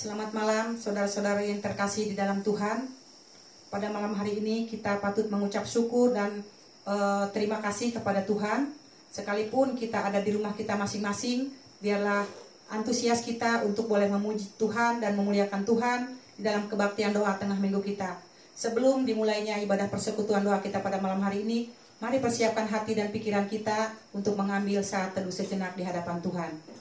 Selamat malam saudara-saudara yang terkasih di dalam Tuhan. Pada malam hari ini kita patut mengucap syukur dan eh, terima kasih kepada Tuhan. Sekalipun kita ada di rumah kita masing-masing, biarlah antusias kita untuk boleh memuji Tuhan dan memuliakan Tuhan di dalam kebaktian doa tengah minggu kita. Sebelum dimulainya ibadah persekutuan doa kita pada malam hari ini, mari persiapkan hati dan pikiran kita untuk mengambil saat teduh sejenak di hadapan Tuhan.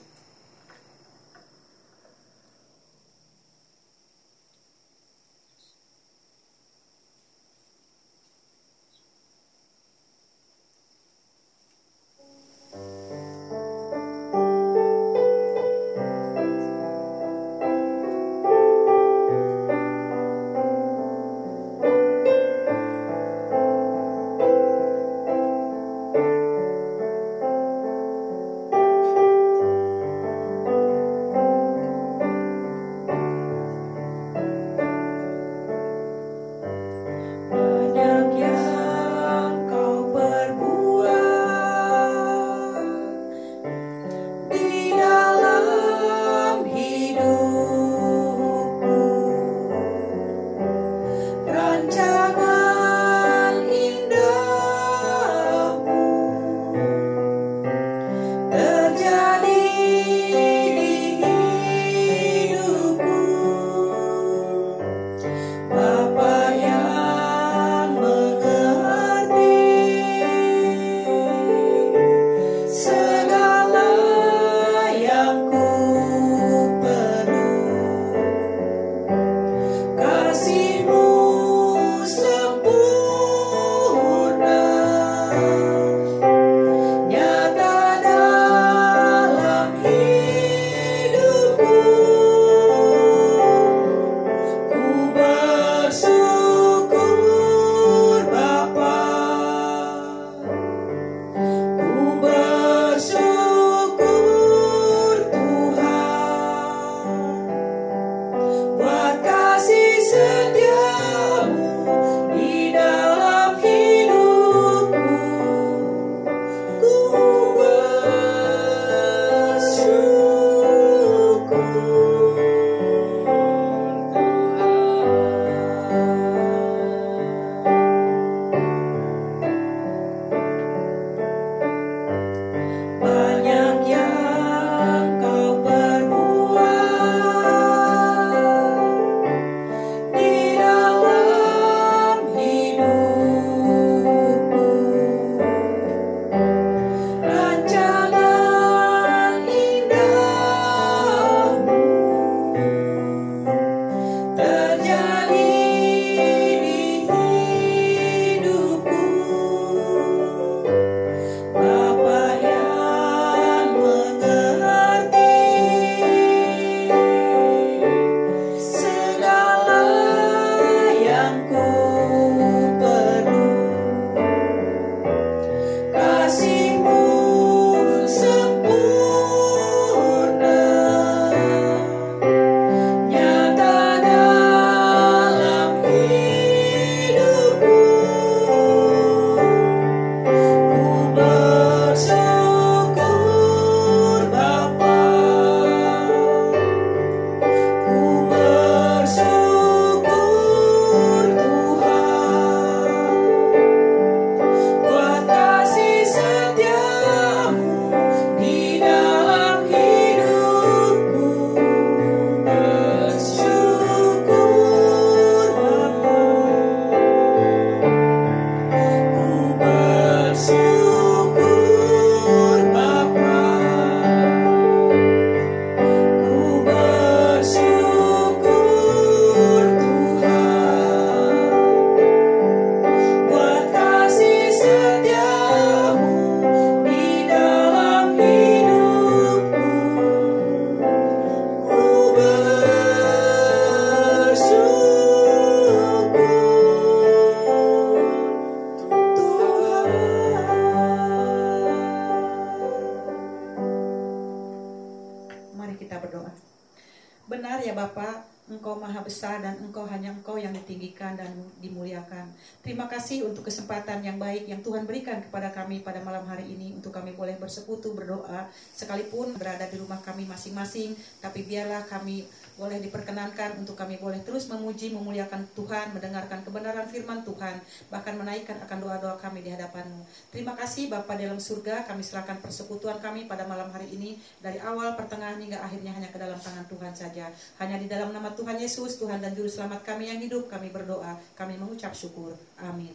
Bersekutu berdoa sekalipun berada di rumah kami masing-masing, tapi biarlah kami boleh diperkenankan untuk kami boleh terus memuji, memuliakan Tuhan, mendengarkan kebenaran firman Tuhan, bahkan menaikkan akan doa-doa kami di hadapanmu. Terima kasih Bapa dalam surga, kami serahkan persekutuan kami pada malam hari ini, dari awal, pertengahan, hingga akhirnya hanya ke dalam tangan Tuhan saja. Hanya di dalam nama Tuhan Yesus, Tuhan dan Juru Selamat kami yang hidup, kami berdoa, kami mengucap syukur. Amin.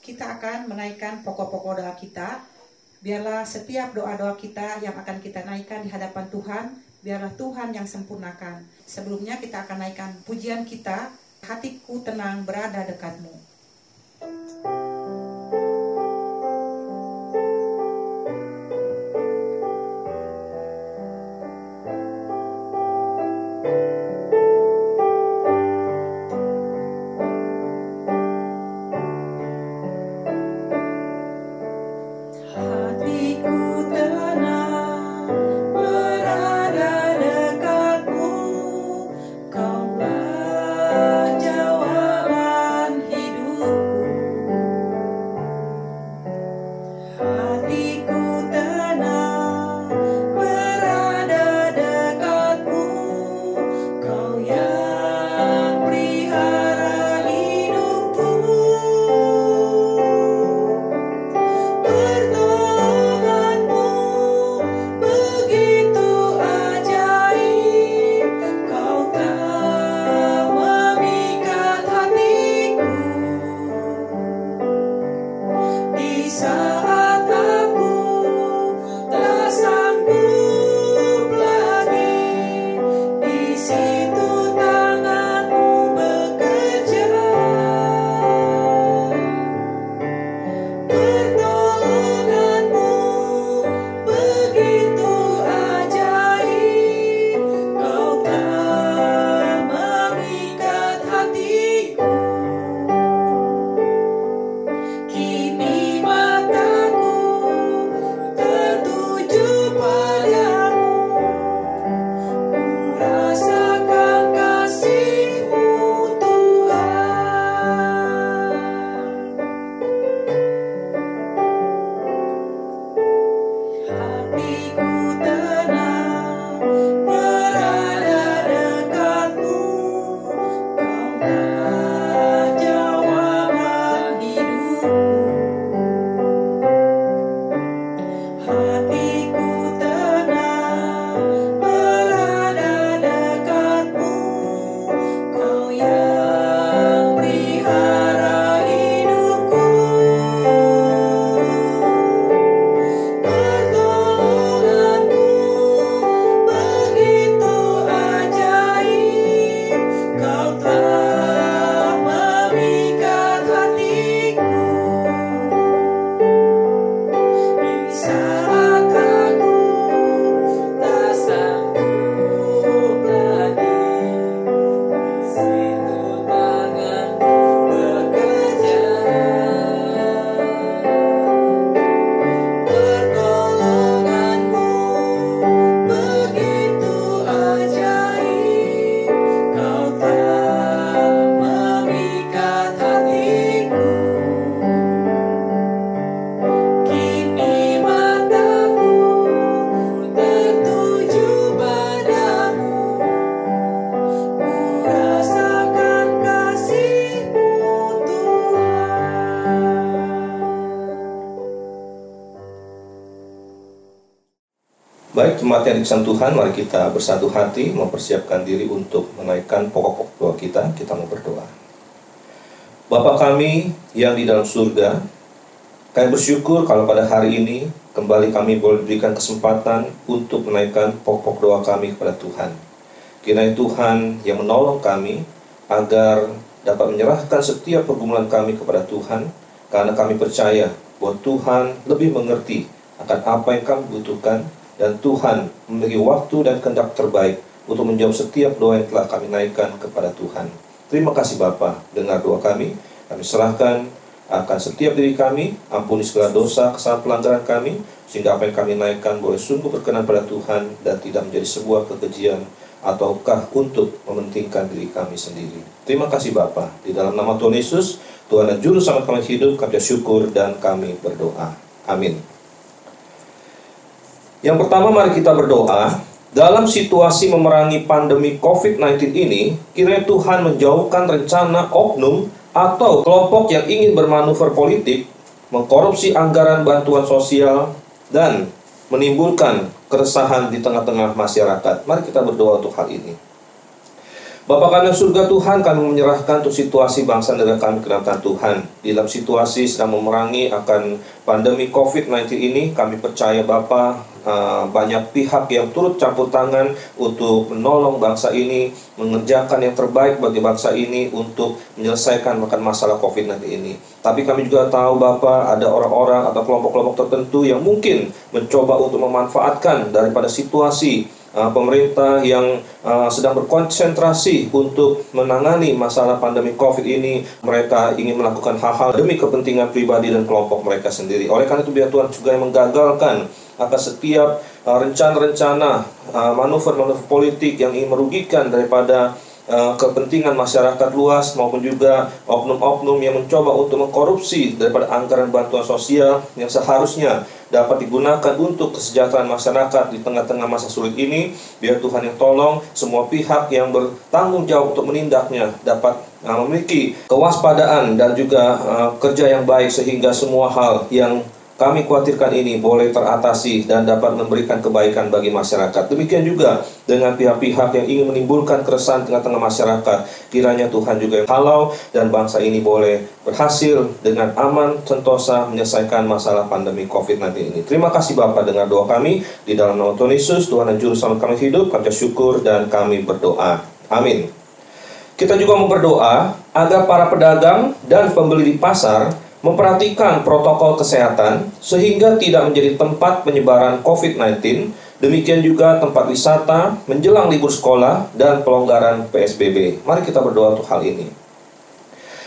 Kita akan menaikkan pokok-pokok doa kita, biarlah setiap doa-doa kita yang akan kita naikkan di hadapan Tuhan, biarlah Tuhan yang sempurnakan. Sebelumnya kita akan naikkan pujian kita, hatiku tenang berada dekatmu. Yang dikasih Tuhan, mari kita bersatu hati mempersiapkan diri untuk menaikkan pokok-pokok doa kita. Kita mau berdoa. Bapa kami yang di dalam surga, kami bersyukur kalau pada hari ini kembali kami boleh diberikan kesempatan untuk menaikkan pokok doa kami kepada Tuhan. Kiranya Tuhan yang menolong kami agar dapat menyerahkan setiap pergumulan kami kepada Tuhan, karena kami percaya bahwa Tuhan lebih mengerti akan apa yang kami butuhkan dan Tuhan memiliki waktu dan kehendak terbaik untuk menjawab setiap doa yang telah kami naikkan kepada Tuhan. Terima kasih Bapa, dengar doa kami. Kami serahkan akan setiap diri kami, ampuni segala dosa, kesalahan pelanggaran kami, sehingga apa yang kami naikkan boleh sungguh berkenan pada Tuhan dan tidak menjadi sebuah kekejian ataukah untuk mementingkan diri kami sendiri. Terima kasih Bapa. Di dalam nama Tuhan Yesus, Tuhan dan Juru Selamat kami hidup, kami syukur dan kami berdoa. Amin. Yang pertama mari kita berdoa dalam situasi memerangi pandemi COVID-19 ini, kiranya Tuhan menjauhkan rencana oknum atau kelompok yang ingin bermanuver politik, mengkorupsi anggaran bantuan sosial, dan menimbulkan keresahan di tengah-tengah masyarakat. Mari kita berdoa untuk hal ini. Bapak kami surga Tuhan, kami menyerahkan untuk situasi bangsa negara kami ke dalam Tuhan. Di dalam situasi sedang memerangi akan pandemi COVID-19 ini, kami percaya Bapak uh, banyak pihak yang turut campur tangan untuk menolong bangsa ini, mengerjakan yang terbaik bagi bangsa ini untuk menyelesaikan makan masalah COVID-19 ini. Tapi kami juga tahu Bapak ada orang-orang atau kelompok-kelompok tertentu yang mungkin mencoba untuk memanfaatkan daripada situasi uh, pemerintah yang uh, sedang berkonsentrasi untuk menangani masalah pandemi COVID ini, mereka ingin melakukan hal-hal demi kepentingan pribadi dan kelompok mereka sendiri. Oleh karena itu biar Tuhan juga yang menggagalkan akan setiap uh, rencana-rencana uh, manuver-manuver politik yang ingin merugikan daripada Uh, kepentingan masyarakat luas maupun juga oknum-oknum yang mencoba untuk mengkorupsi daripada anggaran bantuan sosial yang seharusnya dapat digunakan untuk kesejahteraan masyarakat di tengah-tengah masa sulit ini. Biar Tuhan yang tolong semua pihak yang bertanggung jawab untuk menindaknya dapat memiliki kewaspadaan dan juga kerja yang baik sehingga semua hal yang kami khawatirkan ini boleh teratasi dan dapat memberikan kebaikan bagi masyarakat. Demikian juga dengan pihak-pihak yang ingin menimbulkan keresahan tengah-tengah masyarakat. Kiranya Tuhan juga yang halau dan bangsa ini boleh berhasil dengan aman, sentosa menyelesaikan masalah pandemi COVID-19 ini. Terima kasih Bapak dengan doa kami. Di dalam nama Tuhan Yesus, Tuhan dan Juru Selamat kami hidup, kami syukur dan kami berdoa. Amin. Kita juga mau berdoa agar para pedagang dan pembeli di pasar memperhatikan protokol kesehatan sehingga tidak menjadi tempat penyebaran COVID-19, demikian juga tempat wisata menjelang libur sekolah dan pelonggaran PSBB. Mari kita berdoa untuk hal ini.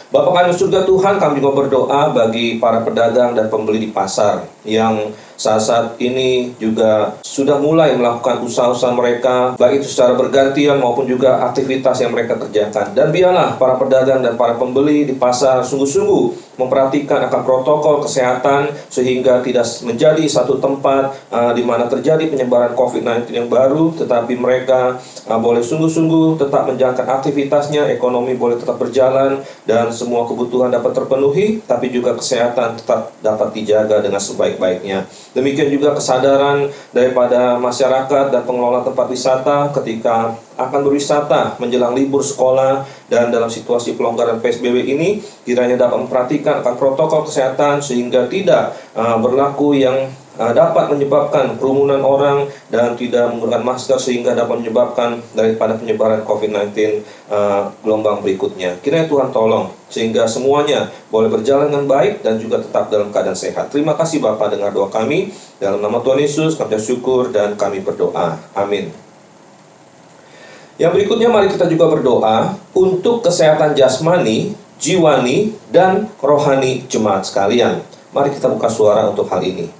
Bapak kami surga Tuhan, kami juga berdoa bagi para pedagang dan pembeli di pasar yang saat-saat ini juga sudah mulai melakukan usaha-usaha mereka, baik itu secara bergantian maupun juga aktivitas yang mereka kerjakan. Dan biarlah para pedagang dan para pembeli di pasar sungguh-sungguh memperhatikan akan protokol kesehatan sehingga tidak menjadi satu tempat uh, di mana terjadi penyebaran COVID-19 yang baru, tetapi mereka uh, boleh sungguh-sungguh tetap menjalankan aktivitasnya, ekonomi boleh tetap berjalan dan semua kebutuhan dapat terpenuhi, tapi juga kesehatan tetap dapat dijaga dengan sebaik-baiknya. Demikian juga kesadaran daripada masyarakat dan pengelola tempat wisata ketika akan berwisata menjelang libur sekolah. Dan dalam situasi pelonggaran PSBB ini kiranya dapat memperhatikan akan protokol kesehatan sehingga tidak uh, berlaku yang dapat menyebabkan kerumunan orang dan tidak menggunakan masker sehingga dapat menyebabkan daripada penyebaran COVID-19 uh, gelombang berikutnya. Kiranya Tuhan tolong sehingga semuanya boleh berjalan dengan baik dan juga tetap dalam keadaan sehat. Terima kasih Bapak dengar doa kami. Dalam nama Tuhan Yesus kami syukur dan kami berdoa. Amin. Yang berikutnya mari kita juga berdoa untuk kesehatan jasmani, jiwani, dan rohani jemaat sekalian. Mari kita buka suara untuk hal ini.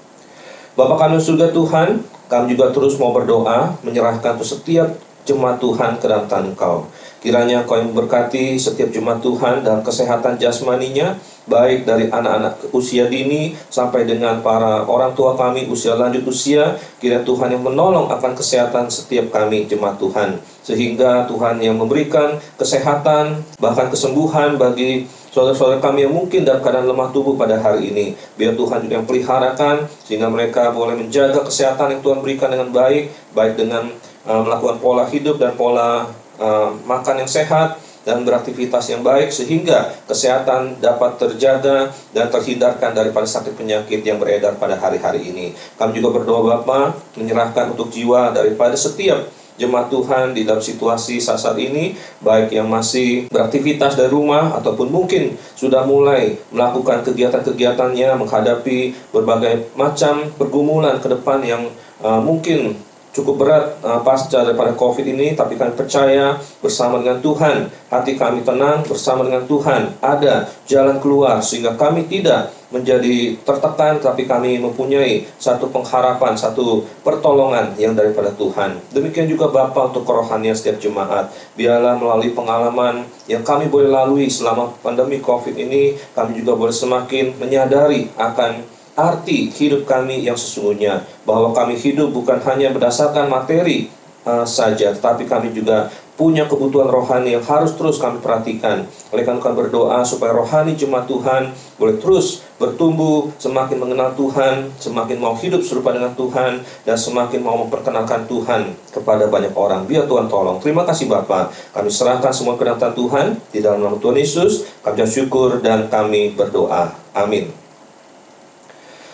Bapak kami surga Tuhan, kami juga terus mau berdoa menyerahkan setiap jemaat Tuhan ke dalam tangan Engkau. Kiranya Kau yang berkati setiap jemaat Tuhan dan kesehatan jasmaninya, baik dari anak-anak usia dini sampai dengan para orang tua kami usia lanjut usia. Kiranya Tuhan yang menolong akan kesehatan setiap kami jemaat Tuhan. Sehingga Tuhan yang memberikan kesehatan, bahkan kesembuhan bagi saudara-saudara kami yang mungkin dalam keadaan lemah tubuh pada hari ini. Biar Tuhan juga yang peliharakan, sehingga mereka boleh menjaga kesehatan yang Tuhan berikan dengan baik, baik dengan uh, melakukan pola hidup dan pola uh, makan yang sehat dan beraktivitas yang baik sehingga kesehatan dapat terjaga dan terhindarkan daripada sakit penyakit yang beredar pada hari-hari ini. Kami juga berdoa Bapa menyerahkan untuk jiwa daripada setiap jemaat Tuhan di dalam situasi saat-saat ini baik yang masih beraktivitas dari rumah ataupun mungkin sudah mulai melakukan kegiatan-kegiatannya menghadapi berbagai macam pergumulan ke depan yang uh, mungkin cukup berat uh, pasca daripada COVID ini, tapi kami percaya bersama dengan Tuhan, hati kami tenang bersama dengan Tuhan, ada jalan keluar sehingga kami tidak menjadi tertekan, tapi kami mempunyai satu pengharapan, satu pertolongan yang daripada Tuhan. Demikian juga Bapak untuk kerohanian setiap jemaat. Biarlah melalui pengalaman yang kami boleh lalui selama pandemi COVID ini, kami juga boleh semakin menyadari akan arti hidup kami yang sesungguhnya bahwa kami hidup bukan hanya berdasarkan materi uh, saja, tetapi kami juga punya kebutuhan rohani yang harus terus kami perhatikan. Oleh karena kami berdoa supaya rohani jemaat Tuhan boleh terus bertumbuh, semakin mengenal Tuhan, semakin mau hidup serupa dengan Tuhan, dan semakin mau memperkenalkan Tuhan kepada banyak orang. Biar Tuhan tolong. Terima kasih Bapak. Kami serahkan semua kedatangan Tuhan di dalam nama Tuhan Yesus. Kami syukur dan kami berdoa. Amin.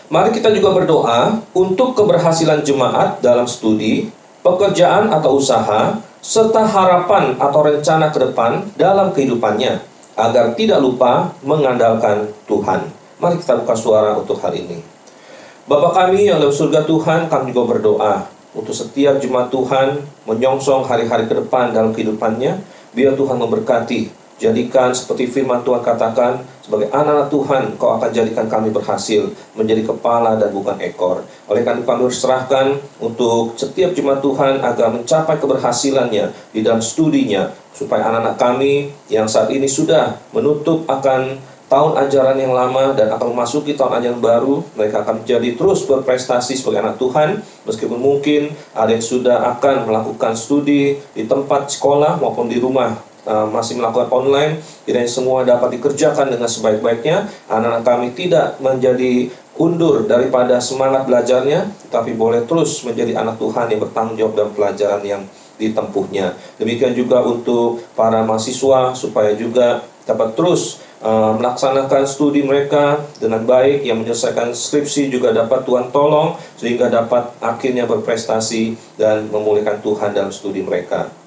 Mari kita juga berdoa untuk keberhasilan jemaat dalam studi, pekerjaan atau usaha, serta harapan atau rencana ke depan dalam kehidupannya agar tidak lupa mengandalkan Tuhan. Mari kita buka suara untuk hal ini. Bapak kami yang dalam surga Tuhan, kami juga berdoa untuk setiap jemaat Tuhan menyongsong hari-hari ke depan dalam kehidupannya. Biar Tuhan memberkati Jadikan seperti firman Tuhan katakan, sebagai anak-anak Tuhan, kau akan jadikan kami berhasil menjadi kepala dan bukan ekor. Oleh karena itu kami berserahkan untuk setiap jemaat Tuhan agar mencapai keberhasilannya di dalam studinya, supaya anak-anak kami yang saat ini sudah menutup akan tahun ajaran yang lama dan akan memasuki tahun ajaran baru, mereka akan menjadi terus berprestasi sebagai anak Tuhan, meskipun mungkin ada yang sudah akan melakukan studi di tempat sekolah maupun di rumah uh, masih melakukan online, kiranya semua dapat dikerjakan dengan sebaik-baiknya. Anak-anak kami tidak menjadi undur daripada semangat belajarnya, tapi boleh terus menjadi anak Tuhan yang bertanggung jawab dalam pelajaran yang ditempuhnya. Demikian juga untuk para mahasiswa supaya juga dapat terus uh, melaksanakan studi mereka dengan baik yang menyelesaikan skripsi juga dapat Tuhan tolong sehingga dapat akhirnya berprestasi dan memulihkan Tuhan dalam studi mereka.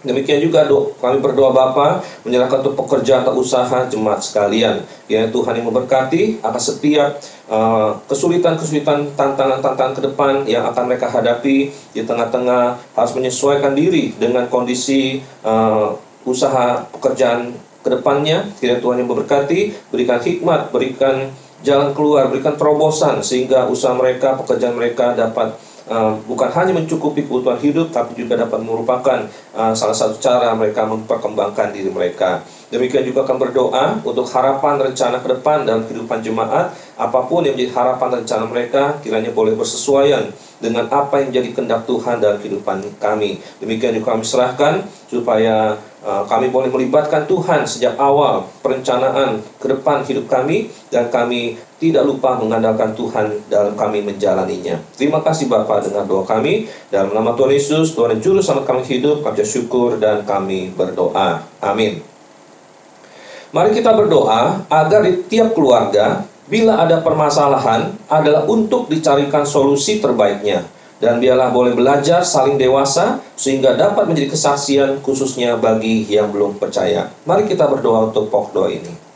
Demikian juga do, kami berdoa Bapa menyerahkan untuk pekerjaan atau usaha jemaat sekalian. Ya Tuhan yang memberkati akan setiap uh, kesulitan-kesulitan, tantangan-tantangan ke depan yang akan mereka hadapi di tengah-tengah harus menyesuaikan diri dengan kondisi uh, usaha pekerjaan ke depannya. Kiranya Tuhan yang memberkati, berikan hikmat, berikan jalan keluar, berikan terobosan sehingga usaha mereka, pekerjaan mereka dapat uh, bukan hanya mencukupi kebutuhan hidup, tapi juga dapat merupakan uh, salah satu cara mereka memperkembangkan diri mereka. Demikian juga akan berdoa untuk harapan rencana ke depan dalam kehidupan jemaat, apa pun yang menjadi harapan rencana mereka, kiranya boleh bersesuaian dengan apa yang menjadi kehendak Tuhan dalam kehidupan kami. Demikian juga kami serahkan supaya uh, kami boleh melibatkan Tuhan sejak awal perencanaan ke depan hidup kami dan kami tidak lupa mengandalkan Tuhan dalam kami menjalaninya. Terima kasih Bapak dengan doa kami. Dalam nama Tuhan Yesus, Tuhan juru selamat kami hidup, kami syukur dan kami berdoa. Amin. Mari kita berdoa agar di tiap keluarga, bila ada permasalahan, adalah untuk dicarikan solusi terbaiknya. Dan biarlah boleh belajar saling dewasa sehingga dapat menjadi kesaksian khususnya bagi yang belum percaya. Mari kita berdoa untuk pokok doa ini.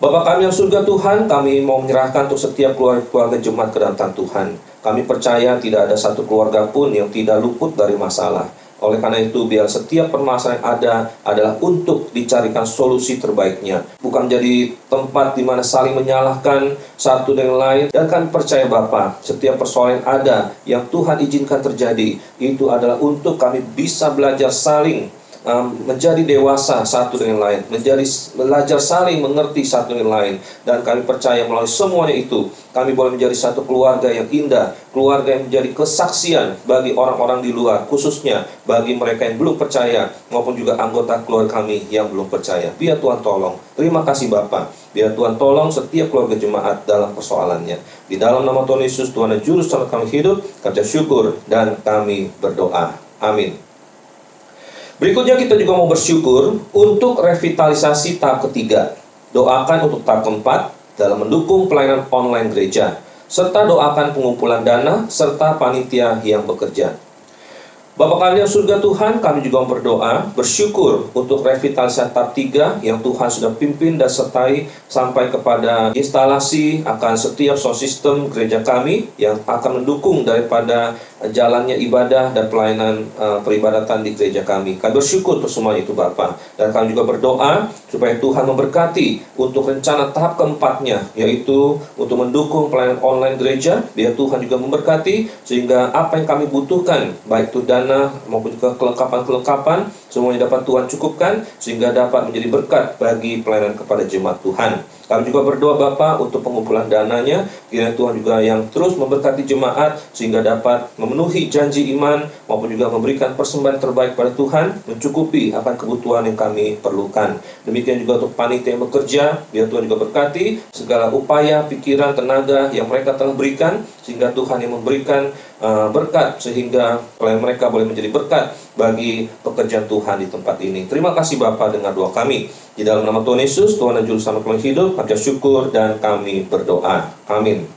Bapak kami yang surga Tuhan, kami mau menyerahkan untuk setiap keluarga-keluarga jemaat kedatangan Tuhan. Kami percaya tidak ada satu keluarga pun yang tidak luput dari masalah. Oleh karena itu, biar setiap permasalahan yang ada adalah untuk dicarikan solusi terbaiknya. Bukan menjadi tempat di mana saling menyalahkan satu dengan lain. Dan kami percaya Bapak, setiap persoalan yang ada yang Tuhan izinkan terjadi, itu adalah untuk kami bisa belajar saling um, menjadi dewasa satu dengan lain, menjadi belajar saling mengerti satu dengan lain, dan kami percaya melalui semuanya itu kami boleh menjadi satu keluarga yang indah, keluarga yang menjadi kesaksian bagi orang-orang di luar, khususnya bagi mereka yang belum percaya maupun juga anggota keluarga kami yang belum percaya. Biar Tuhan tolong. Terima kasih Bapak. Biar Tuhan tolong setiap keluarga jemaat dalam persoalannya. Di dalam nama Tuhan Yesus, Tuhan dan Juru Selamat kami hidup, kerja syukur, dan kami berdoa. Amin. Berikutnya kita juga mau bersyukur untuk revitalisasi tahap ketiga. Doakan untuk tahap keempat dalam mendukung pelayanan online gereja, serta doakan pengumpulan dana serta panitia yang bekerja. Bapak kalian surga Tuhan, kami juga berdoa, bersyukur untuk revitalisasi tahap 3 yang Tuhan sudah pimpin dan sertai sampai kepada instalasi akan setiap sound system gereja kami yang akan mendukung daripada jalannya ibadah dan pelayanan uh, peribadatan di gereja kami. Kami bersyukur untuk semua itu Bapak. Dan kami juga berdoa supaya Tuhan memberkati untuk rencana tahap keempatnya, yaitu untuk mendukung pelayanan online gereja. Biar Tuhan juga memberkati sehingga apa yang kami butuhkan, baik itu dana maupun juga kelengkapan-kelengkapan, semuanya dapat Tuhan cukupkan sehingga dapat menjadi berkat bagi pelayanan kepada jemaat Tuhan. Kami juga berdoa Bapak untuk pengumpulan dananya, kiranya Tuhan juga yang terus memberkati jemaat sehingga dapat memenuhi janji iman maupun juga memberikan persembahan terbaik pada Tuhan, mencukupi akan kebutuhan yang kami perlukan. Demikian juga untuk panitia yang bekerja, biar Tuhan juga berkati segala upaya, pikiran, tenaga yang mereka telah berikan sehingga Tuhan yang memberikan uh, berkat sehingga mereka boleh menjadi berkat bagi pekerjaan Tuhan di tempat ini. Terima kasih Bapak dengan doa kami. Di dalam nama Tuhan Yesus, Tuhan dan Juru Selamat kami hidup, syukur dan kami berdoa. Amin.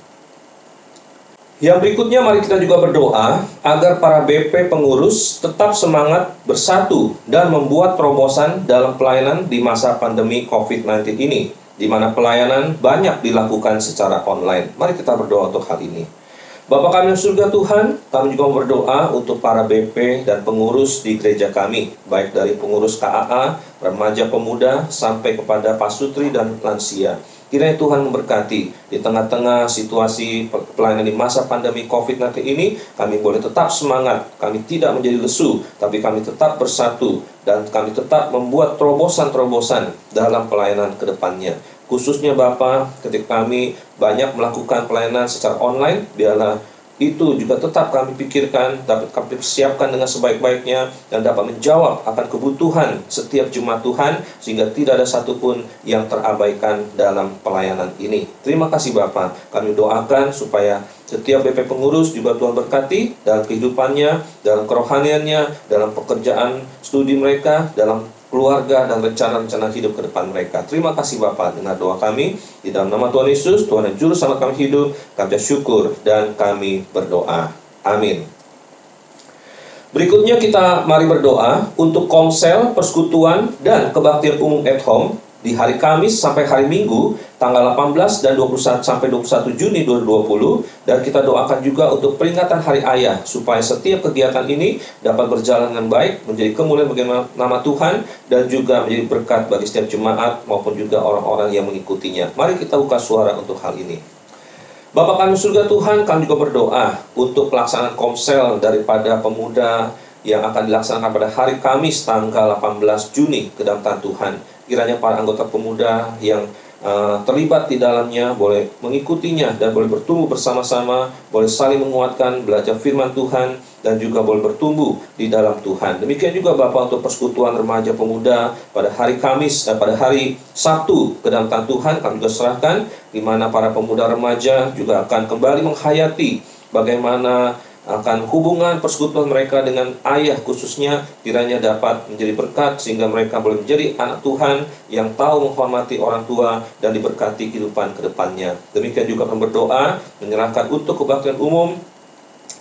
Yang berikutnya mari kita juga berdoa agar para BP pengurus tetap semangat bersatu dan membuat terobosan dalam pelayanan di masa pandemi COVID-19 ini, di mana pelayanan banyak dilakukan secara online. Mari kita berdoa untuk hal ini. Bapak kami yang surga Tuhan, kami juga berdoa untuk para BP dan pengurus di gereja kami, baik dari pengurus KAA, remaja pemuda, sampai kepada pasutri dan lansia. Kiranya Tuhan memberkati. Di tengah-tengah situasi pelayanan di masa pandemi COVID-19 ini, kami boleh tetap semangat, kami tidak menjadi lesu, tapi kami tetap bersatu. Dan kami tetap membuat terobosan-terobosan dalam pelayanan ke depannya khususnya Bapak ketika kami banyak melakukan pelayanan secara online biarlah itu juga tetap kami pikirkan, dapat kami persiapkan dengan sebaik-baiknya dan dapat menjawab akan kebutuhan setiap jemaat Tuhan sehingga tidak ada satupun yang terabaikan dalam pelayanan ini. Terima kasih Bapak. Kami doakan supaya setiap BP pengurus juga Tuhan berkati dalam kehidupannya, dalam kerohaniannya, dalam pekerjaan studi mereka, dalam keluarga, dan rencana-rencana hidup ke depan mereka. Terima kasih Bapak dengan doa kami. Di dalam nama Tuhan Yesus, Tuhan yang Juru Selamat kami hidup, kami syukur dan kami berdoa. Amin. Berikutnya kita mari berdoa untuk komsel, persekutuan, dan kebaktian umum at home di hari Kamis sampai hari Minggu tanggal 18 dan 21 sampai 21 Juni 2020 dan kita doakan juga untuk peringatan Hari Ayah supaya setiap kegiatan ini dapat berjalan dengan baik menjadi kemuliaan bagi nama Tuhan dan juga menjadi berkat bagi setiap jemaat maupun juga orang-orang yang mengikutinya. Mari kita buka suara untuk hal ini. Bapak kami surga Tuhan, kami juga berdoa untuk pelaksanaan komsel daripada pemuda yang akan dilaksanakan pada hari Kamis tanggal 18 Juni ke dalam Tuhan kiranya para anggota pemuda yang uh, terlibat di dalamnya boleh mengikutinya dan boleh bertumbuh bersama-sama, boleh saling menguatkan, belajar firman Tuhan dan juga boleh bertumbuh di dalam Tuhan. Demikian juga Bapak untuk persekutuan remaja pemuda pada hari Kamis eh, pada hari Sabtu ke dalam Tuhan kami juga serahkan di mana para pemuda remaja juga akan kembali menghayati bagaimana akan hubungan persekutuan mereka dengan ayah khususnya kiranya dapat menjadi berkat sehingga mereka boleh menjadi anak Tuhan yang tahu menghormati orang tua dan diberkati kehidupan ke depannya. Demikian juga akan berdoa menyerahkan untuk kebaktian umum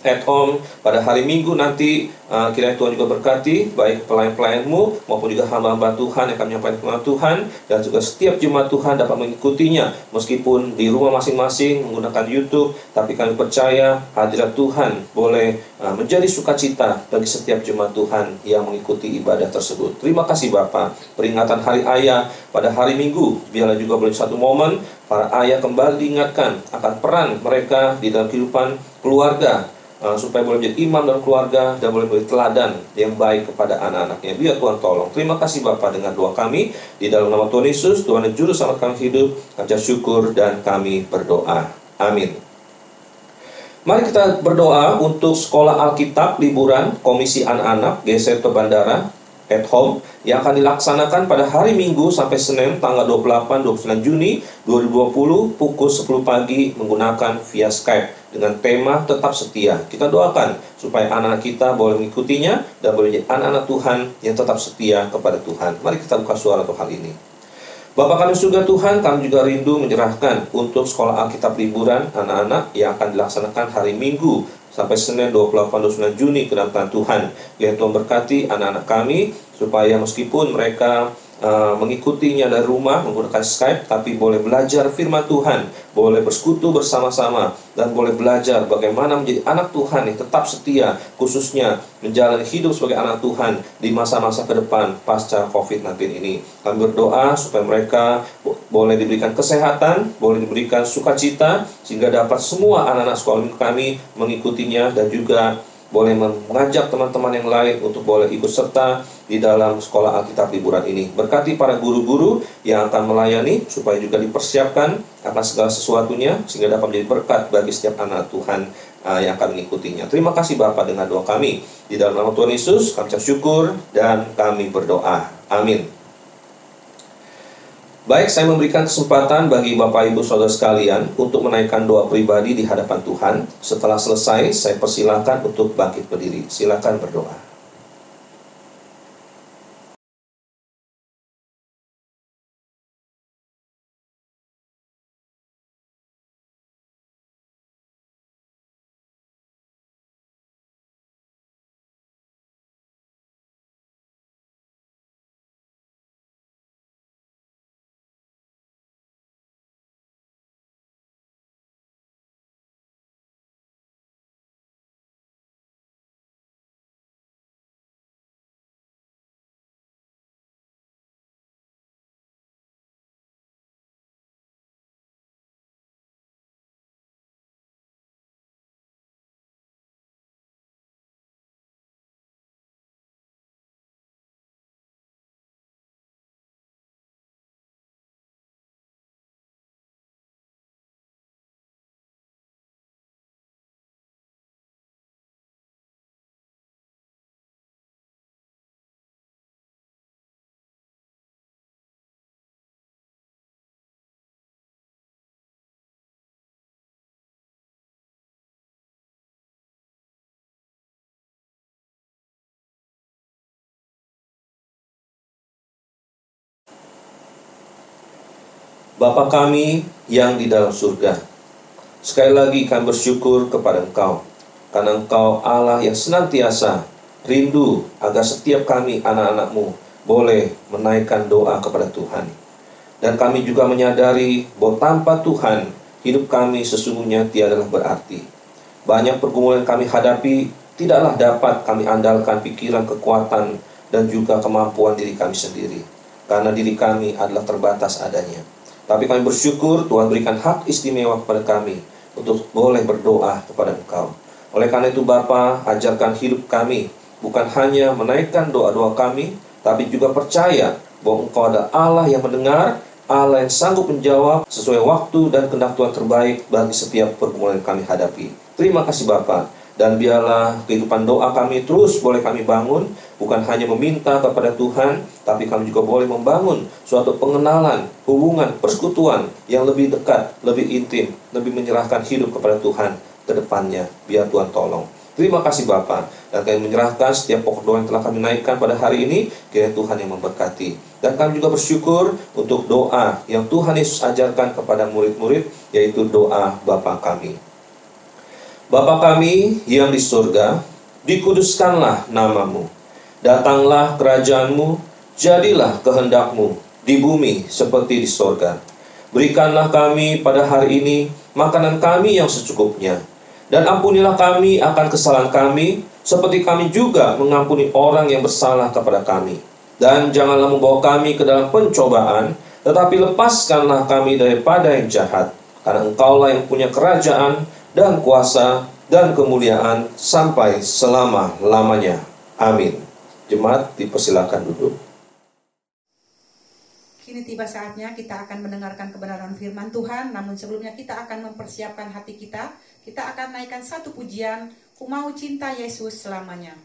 at home pada hari Minggu nanti uh, kiranya Tuhan juga berkati baik pelayan-pelayanmu maupun juga hamba-hamba Tuhan yang akan menyampaikan firman Tuhan dan juga setiap jemaat Tuhan dapat mengikutinya meskipun di rumah masing-masing menggunakan YouTube tapi kami percaya hadirat Tuhan boleh uh, menjadi sukacita bagi setiap jemaat Tuhan yang mengikuti ibadah tersebut. Terima kasih Bapak. Peringatan Hari Ayah pada hari Minggu biarlah juga boleh satu momen para ayah kembali diingatkan akan peran mereka di dalam kehidupan keluarga uh, supaya boleh menjadi imam dalam keluarga dan boleh menjadi teladan yang baik kepada anak-anaknya. Biar Tuhan tolong. Terima kasih Bapak dengan doa kami di dalam nama Tuhan Yesus, Tuhan yang juru selamat kami hidup, kami syukur dan kami berdoa. Amin. Mari kita berdoa untuk sekolah Alkitab liburan Komisi Anak-anak Geseto Bandara at home yang akan dilaksanakan pada hari Minggu sampai Senin tanggal 28-29 Juni 2020 pukul 10 pagi menggunakan via Skype dengan tema tetap setia. Kita doakan supaya anak-anak kita boleh mengikutinya dan boleh menjadi anak-anak Tuhan yang tetap setia kepada Tuhan. Mari kita buka suara untuk hal ini. Bapak kami surga Tuhan, kami juga rindu menyerahkan untuk sekolah Alkitab liburan anak-anak yang akan dilaksanakan hari Minggu sampai Senin 28-29 Juni ke Tuhan. Yang Tuhan berkati anak-anak kami supaya meskipun mereka uh, mengikutinya dari rumah menggunakan Skype, tapi boleh belajar firman Tuhan, boleh bersekutu bersama-sama, dan boleh belajar bagaimana menjadi anak Tuhan yang tetap setia, khususnya menjalani hidup sebagai anak Tuhan di masa-masa ke depan pasca COVID-19 ini. Kami berdoa supaya mereka boleh diberikan kesehatan, boleh diberikan sukacita, sehingga dapat semua anak-anak sekolah kami mengikutinya dan juga boleh mengajak teman-teman yang lain untuk boleh ikut serta di dalam sekolah Alkitab liburan ini. Berkati para guru-guru yang akan melayani supaya juga dipersiapkan akan segala sesuatunya sehingga dapat menjadi berkat bagi setiap anak Tuhan uh, yang akan mengikutinya. Terima kasih Bapak dengan doa kami. Di dalam nama Tuhan Yesus kami syukur dan kami berdoa. Amin. Baik, saya memberikan kesempatan bagi Bapak Ibu Saudara sekalian untuk menaikkan doa pribadi di hadapan Tuhan. Setelah selesai, saya persilakan untuk bangkit berdiri. Silakan berdoa. Bapa kami yang di dalam surga, sekali lagi kami bersyukur kepada Engkau, karena Engkau Allah yang senantiasa rindu agar setiap kami anak-anakmu boleh menaikkan doa kepada Tuhan. Dan kami juga menyadari bahwa tanpa Tuhan, hidup kami sesungguhnya tiadalah berarti. Banyak pergumulan kami hadapi, tidaklah dapat kami andalkan pikiran, kekuatan, dan juga kemampuan diri kami sendiri. Karena diri kami adalah terbatas adanya. Tapi kami bersyukur Tuhan berikan hak istimewa kepada kami untuk boleh berdoa kepada Engkau. Oleh karena itu Bapa, ajarkan hidup kami bukan hanya menaikkan doa-doa kami, tapi juga percaya bahwa Engkau ada Allah yang mendengar, Allah yang sanggup menjawab sesuai waktu dan kehendak Tuhan terbaik bagi setiap pergumulan yang kami hadapi. Terima kasih Bapak. Dan biarlah kehidupan doa kami terus boleh kami bangun Bukan hanya meminta kepada Tuhan Tapi kami juga boleh membangun Suatu pengenalan, hubungan, persekutuan Yang lebih dekat, lebih intim Lebih menyerahkan hidup kepada Tuhan ke depannya. Biar Tuhan tolong. Terima kasih Bapak Dan kami menyerahkan setiap pokok doa yang telah kami naikkan pada hari ini Kiranya Tuhan yang memberkati. Dan kami juga bersyukur untuk doa Yang Tuhan Yesus ajarkan kepada murid-murid Yaitu doa Bapa kami. Bapa kami yang di surga, dikuduskanlah namamu. Datanglah kerajaanmu, jadilah kehendakmu di bumi seperti di surga. Berikanlah kami pada hari ini makanan kami yang secukupnya. Dan ampunilah kami akan kesalahan kami, seperti kami juga mengampuni orang yang bersalah kepada kami. Dan janganlah membawa kami ke dalam pencobaan, tetapi lepaskanlah kami daripada yang jahat. Karena engkaulah yang punya kerajaan, dan kuasa dan kemuliaan sampai selama-lamanya. Amin. Jemaat dipersilakan duduk. Kini tiba saatnya kita akan mendengarkan kebenaran firman Tuhan, namun sebelumnya kita akan mempersiapkan hati kita. Kita akan naikkan satu pujian, Ku mau cinta Yesus selamanya.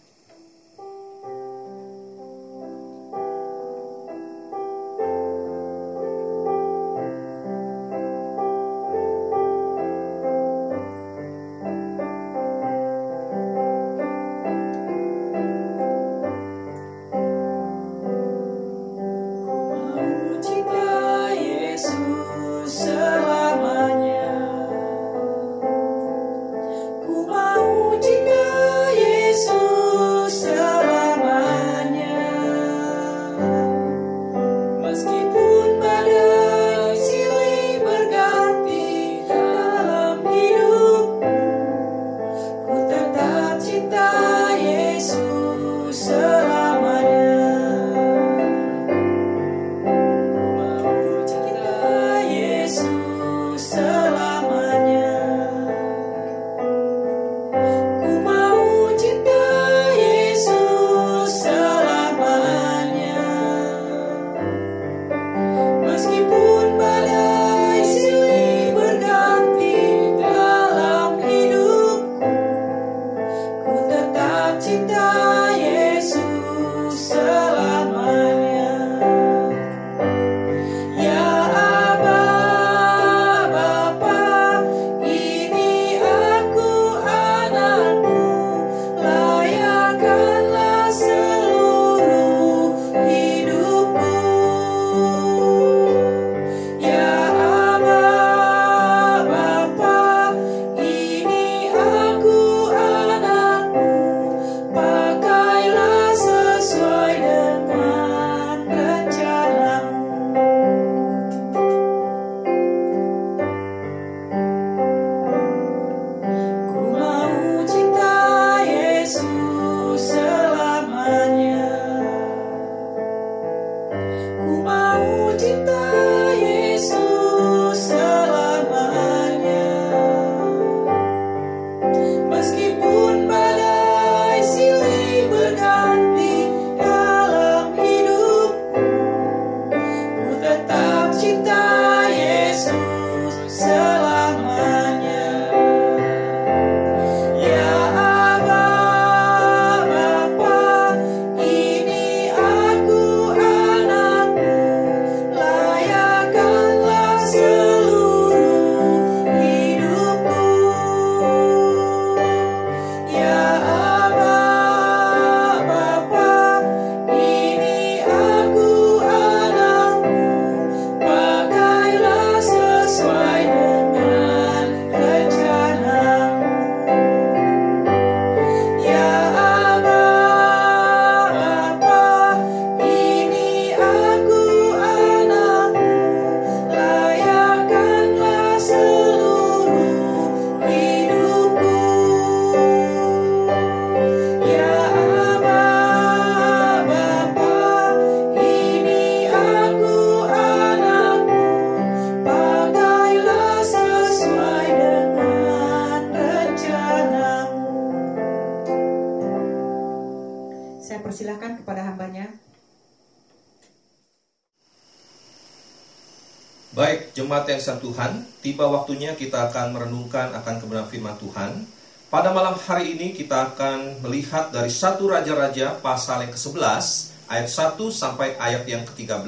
Baik, jemaat yang satu Tuhan, tiba waktunya kita akan merenungkan akan kebenaran firman Tuhan. Pada malam hari ini kita akan melihat dari satu Raja-Raja pasal yang ke-11, ayat 1 sampai ayat yang ke-13.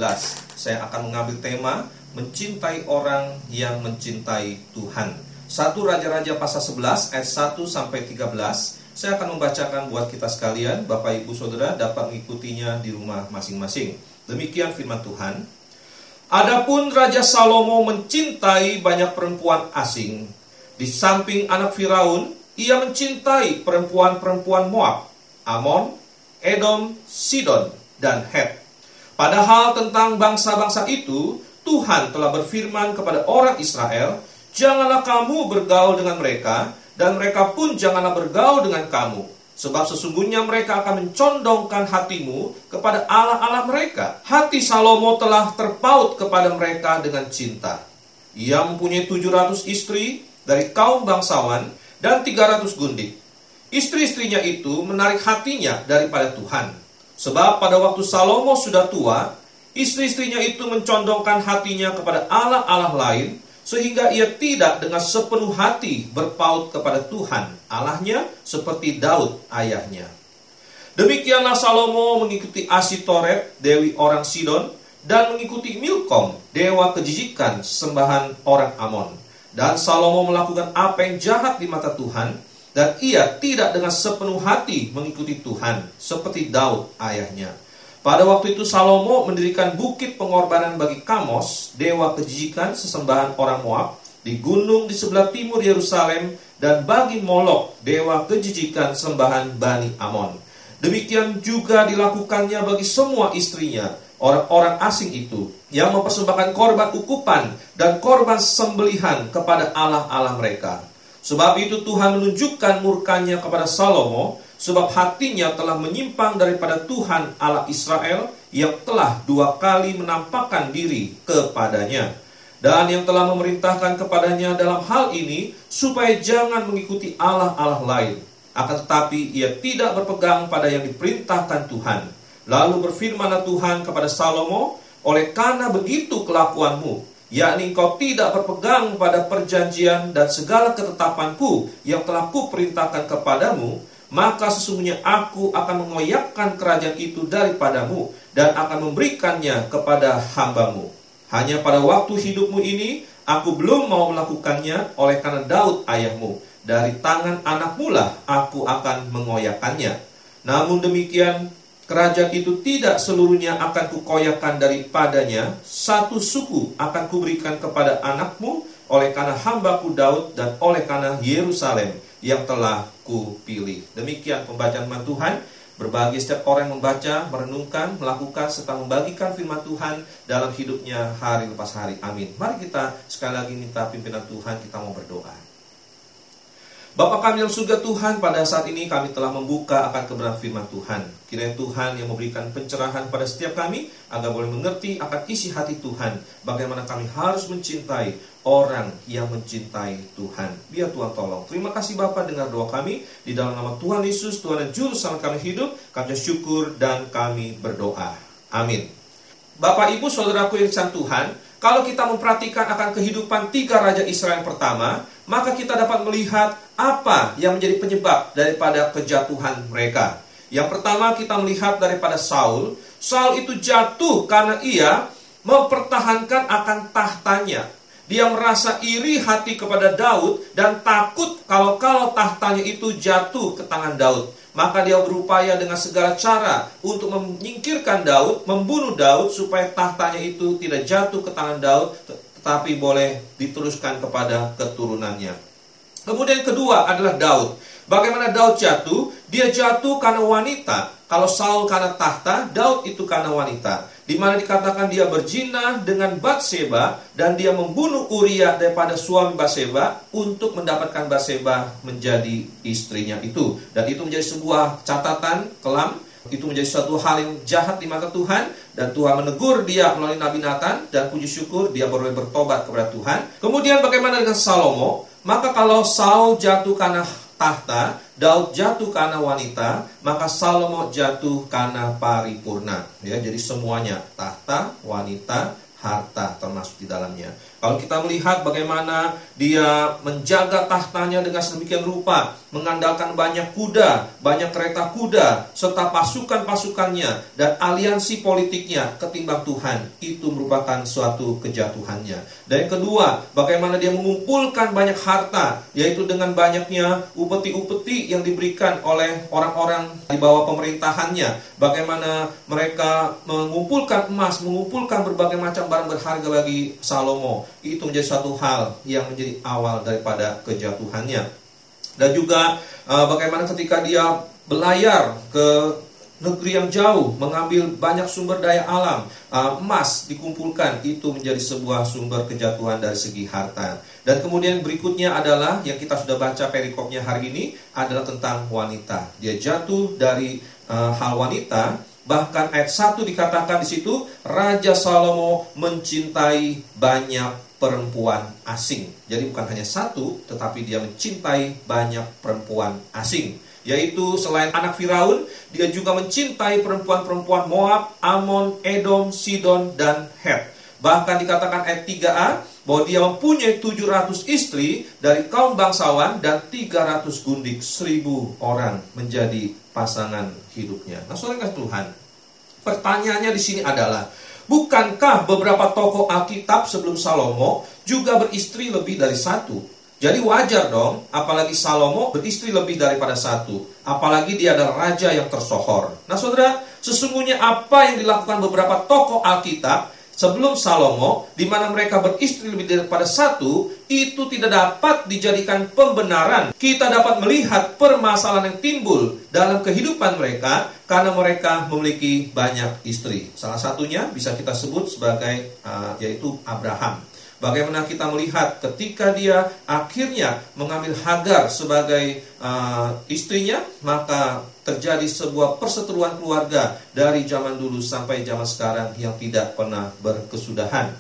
Saya akan mengambil tema mencintai orang yang mencintai Tuhan. Satu Raja-Raja pasal 11 ayat 1 sampai 13. Saya akan membacakan buat kita sekalian, Bapak Ibu Saudara dapat mengikutinya di rumah masing-masing. Demikian firman Tuhan. Adapun Raja Salomo mencintai banyak perempuan asing. Di samping anak Firaun, ia mencintai perempuan-perempuan Moab, Amon, Edom, Sidon, dan Het. Padahal tentang bangsa-bangsa itu, Tuhan telah berfirman kepada orang Israel, Janganlah kamu bergaul dengan mereka, dan mereka pun janganlah bergaul dengan kamu Sebab sesungguhnya mereka akan mencondongkan hatimu kepada Allah-Allah mereka. Hati Salomo telah terpaut kepada mereka dengan cinta. Ia mempunyai 700 istri dari kaum bangsawan dan 300 gundik. Istri-istrinya itu menarik hatinya daripada Tuhan. Sebab pada waktu Salomo sudah tua, istri-istrinya itu mencondongkan hatinya kepada Allah-Allah lain, sehingga ia tidak dengan sepenuh hati berpaut kepada Tuhan Allahnya seperti Daud ayahnya. Demikianlah Salomo mengikuti Asitoret, dewi orang Sidon, dan mengikuti Milkom, dewa kejijikan sembahan orang Amon. Dan Salomo melakukan apa yang jahat di mata Tuhan, dan ia tidak dengan sepenuh hati mengikuti Tuhan, seperti Daud ayahnya. Pada waktu itu Salomo mendirikan bukit pengorbanan bagi Kamos, dewa kejijikan sesembahan orang Moab, di gunung di sebelah timur Yerusalem, dan bagi Molok, dewa kejijikan sembahan Bani Amon. Demikian juga dilakukannya bagi semua istrinya, orang-orang asing itu, yang mempersembahkan korban ukupan dan korban sembelihan kepada Allah-Allah mereka. Sebab itu Tuhan menunjukkan murkanya kepada Salomo, sebab hatinya telah menyimpang daripada Tuhan Allah Israel yang telah dua kali menampakkan diri kepadanya. Dan yang telah memerintahkan kepadanya dalam hal ini supaya jangan mengikuti Allah-Allah lain. Akan tetapi ia tidak berpegang pada yang diperintahkan Tuhan. Lalu berfirmanlah Tuhan kepada Salomo oleh karena begitu kelakuanmu yakni engkau tidak berpegang pada perjanjian dan segala ketetapanku yang telah kuperintahkan kepadamu maka sesungguhnya aku akan mengoyakkan kerajaan itu daripadamu dan akan memberikannya kepada hambamu. Hanya pada waktu hidupmu ini aku belum mau melakukannya oleh karena Daud ayahmu. Dari tangan anakmu lah aku akan mengoyakkannya. Namun demikian kerajaan itu tidak seluruhnya akan kukoyakan daripadanya. Satu suku akan kuberikan kepada anakmu oleh karena hambaku Daud dan oleh karena Yerusalem yang telah kupilih. Demikian pembacaan firman Tuhan. Berbagi setiap orang yang membaca, merenungkan, melakukan, serta membagikan firman Tuhan dalam hidupnya hari lepas hari. Amin. Mari kita sekali lagi minta pimpinan Tuhan, kita mau berdoa. Bapak kami yang surga Tuhan, pada saat ini kami telah membuka akan kebenaran firman Tuhan. Kiranya Tuhan yang memberikan pencerahan pada setiap kami, agar boleh mengerti akan isi hati Tuhan, bagaimana kami harus mencintai orang yang mencintai Tuhan. Biar Tuhan tolong. Terima kasih Bapak dengar doa kami, di dalam nama Tuhan Yesus, Tuhan dan Juru Selamat kami hidup, kami syukur dan kami berdoa. Amin. Bapak Ibu Saudaraku yang Tuhan, kalau kita memperhatikan akan kehidupan tiga raja Israel yang pertama, maka kita dapat melihat apa yang menjadi penyebab daripada kejatuhan mereka. Yang pertama kita melihat daripada Saul. Saul itu jatuh karena ia mempertahankan akan tahtanya. Dia merasa iri hati kepada Daud dan takut kalau-kalau tahtanya itu jatuh ke tangan Daud. Maka dia berupaya dengan segala cara untuk menyingkirkan Daud, membunuh Daud supaya tahtanya itu tidak jatuh ke tangan Daud, tetapi boleh diteruskan kepada keturunannya. Kemudian kedua adalah Daud. Bagaimana Daud jatuh? Dia jatuh karena wanita. Kalau Saul karena tahta, Daud itu karena wanita. Di mana dikatakan dia berzina dengan Batseba dan dia membunuh Uria daripada suami Batseba untuk mendapatkan Batseba menjadi istrinya itu. Dan itu menjadi sebuah catatan kelam itu menjadi suatu hal yang jahat di mata Tuhan dan Tuhan menegur dia melalui Nabi Nathan dan puji syukur dia boleh bertobat kepada Tuhan. Kemudian bagaimana dengan Salomo? Maka kalau Saul jatuh karena tahta, Daud jatuh karena wanita, maka Salomo jatuh karena paripurna. Ya, jadi semuanya tahta, wanita, harta termasuk di dalamnya. Kalau kita melihat bagaimana dia menjaga tahtanya dengan sedemikian rupa, mengandalkan banyak kuda, banyak kereta kuda, serta pasukan-pasukannya dan aliansi politiknya ketimbang Tuhan, itu merupakan suatu kejatuhannya. Dan yang kedua, bagaimana dia mengumpulkan banyak harta, yaitu dengan banyaknya upeti-upeti yang diberikan oleh orang-orang di bawah pemerintahannya. Bagaimana mereka mengumpulkan emas, mengumpulkan berbagai macam barang berharga bagi Salomo itu menjadi suatu hal yang menjadi awal daripada kejatuhannya. Dan juga uh, bagaimana ketika dia berlayar ke negeri yang jauh, mengambil banyak sumber daya alam, uh, emas dikumpulkan, itu menjadi sebuah sumber kejatuhan dari segi harta. Dan kemudian berikutnya adalah yang kita sudah baca perikopnya hari ini adalah tentang wanita. Dia jatuh dari uh, hal wanita Bahkan ayat 1 dikatakan di situ Raja Salomo mencintai banyak perempuan asing. Jadi bukan hanya satu, tetapi dia mencintai banyak perempuan asing. Yaitu selain anak Firaun, dia juga mencintai perempuan-perempuan Moab, Amon, Edom, Sidon, dan Het. Bahkan dikatakan ayat 3a, bahwa dia mempunyai 700 istri dari kaum bangsawan dan 300 gundik, 1000 orang menjadi pasangan hidupnya. Nah, saudara Tuhan, Pertanyaannya di sini adalah, bukankah beberapa tokoh Alkitab sebelum Salomo juga beristri lebih dari satu? Jadi wajar dong, apalagi Salomo beristri lebih daripada satu. Apalagi dia adalah raja yang tersohor. Nah saudara, sesungguhnya apa yang dilakukan beberapa tokoh Alkitab sebelum Salomo, di mana mereka beristri lebih daripada satu, itu tidak dapat dijadikan pembenaran. Kita dapat melihat permasalahan yang timbul dalam kehidupan mereka karena mereka memiliki banyak istri. Salah satunya bisa kita sebut sebagai uh, yaitu Abraham. Bagaimana kita melihat ketika dia akhirnya mengambil Hagar sebagai uh, istrinya, maka terjadi sebuah perseteruan keluarga dari zaman dulu sampai zaman sekarang yang tidak pernah berkesudahan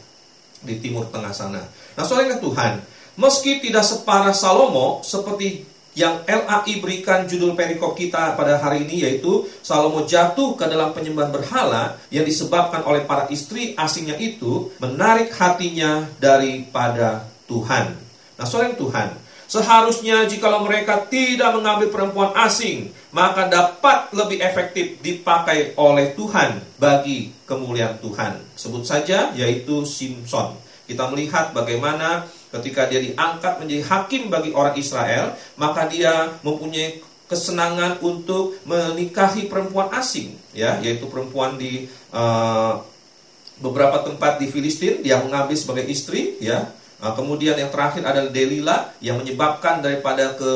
di timur tengah sana. Nah, soalnya Tuhan, meski tidak separah Salomo seperti yang LAI berikan judul perikop kita pada hari ini yaitu Salomo jatuh ke dalam penyembahan berhala yang disebabkan oleh para istri asingnya itu menarik hatinya daripada Tuhan. Nah, seorang Tuhan, seharusnya jikalau mereka tidak mengambil perempuan asing, maka dapat lebih efektif dipakai oleh Tuhan bagi kemuliaan Tuhan. Sebut saja yaitu Simpson. Kita melihat bagaimana ketika dia diangkat menjadi hakim bagi orang Israel, maka dia mempunyai kesenangan untuk menikahi perempuan asing, ya, yaitu perempuan di uh, beberapa tempat di Filistin dia mengambil sebagai istri, ya. Uh, kemudian yang terakhir adalah Delila yang menyebabkan daripada ke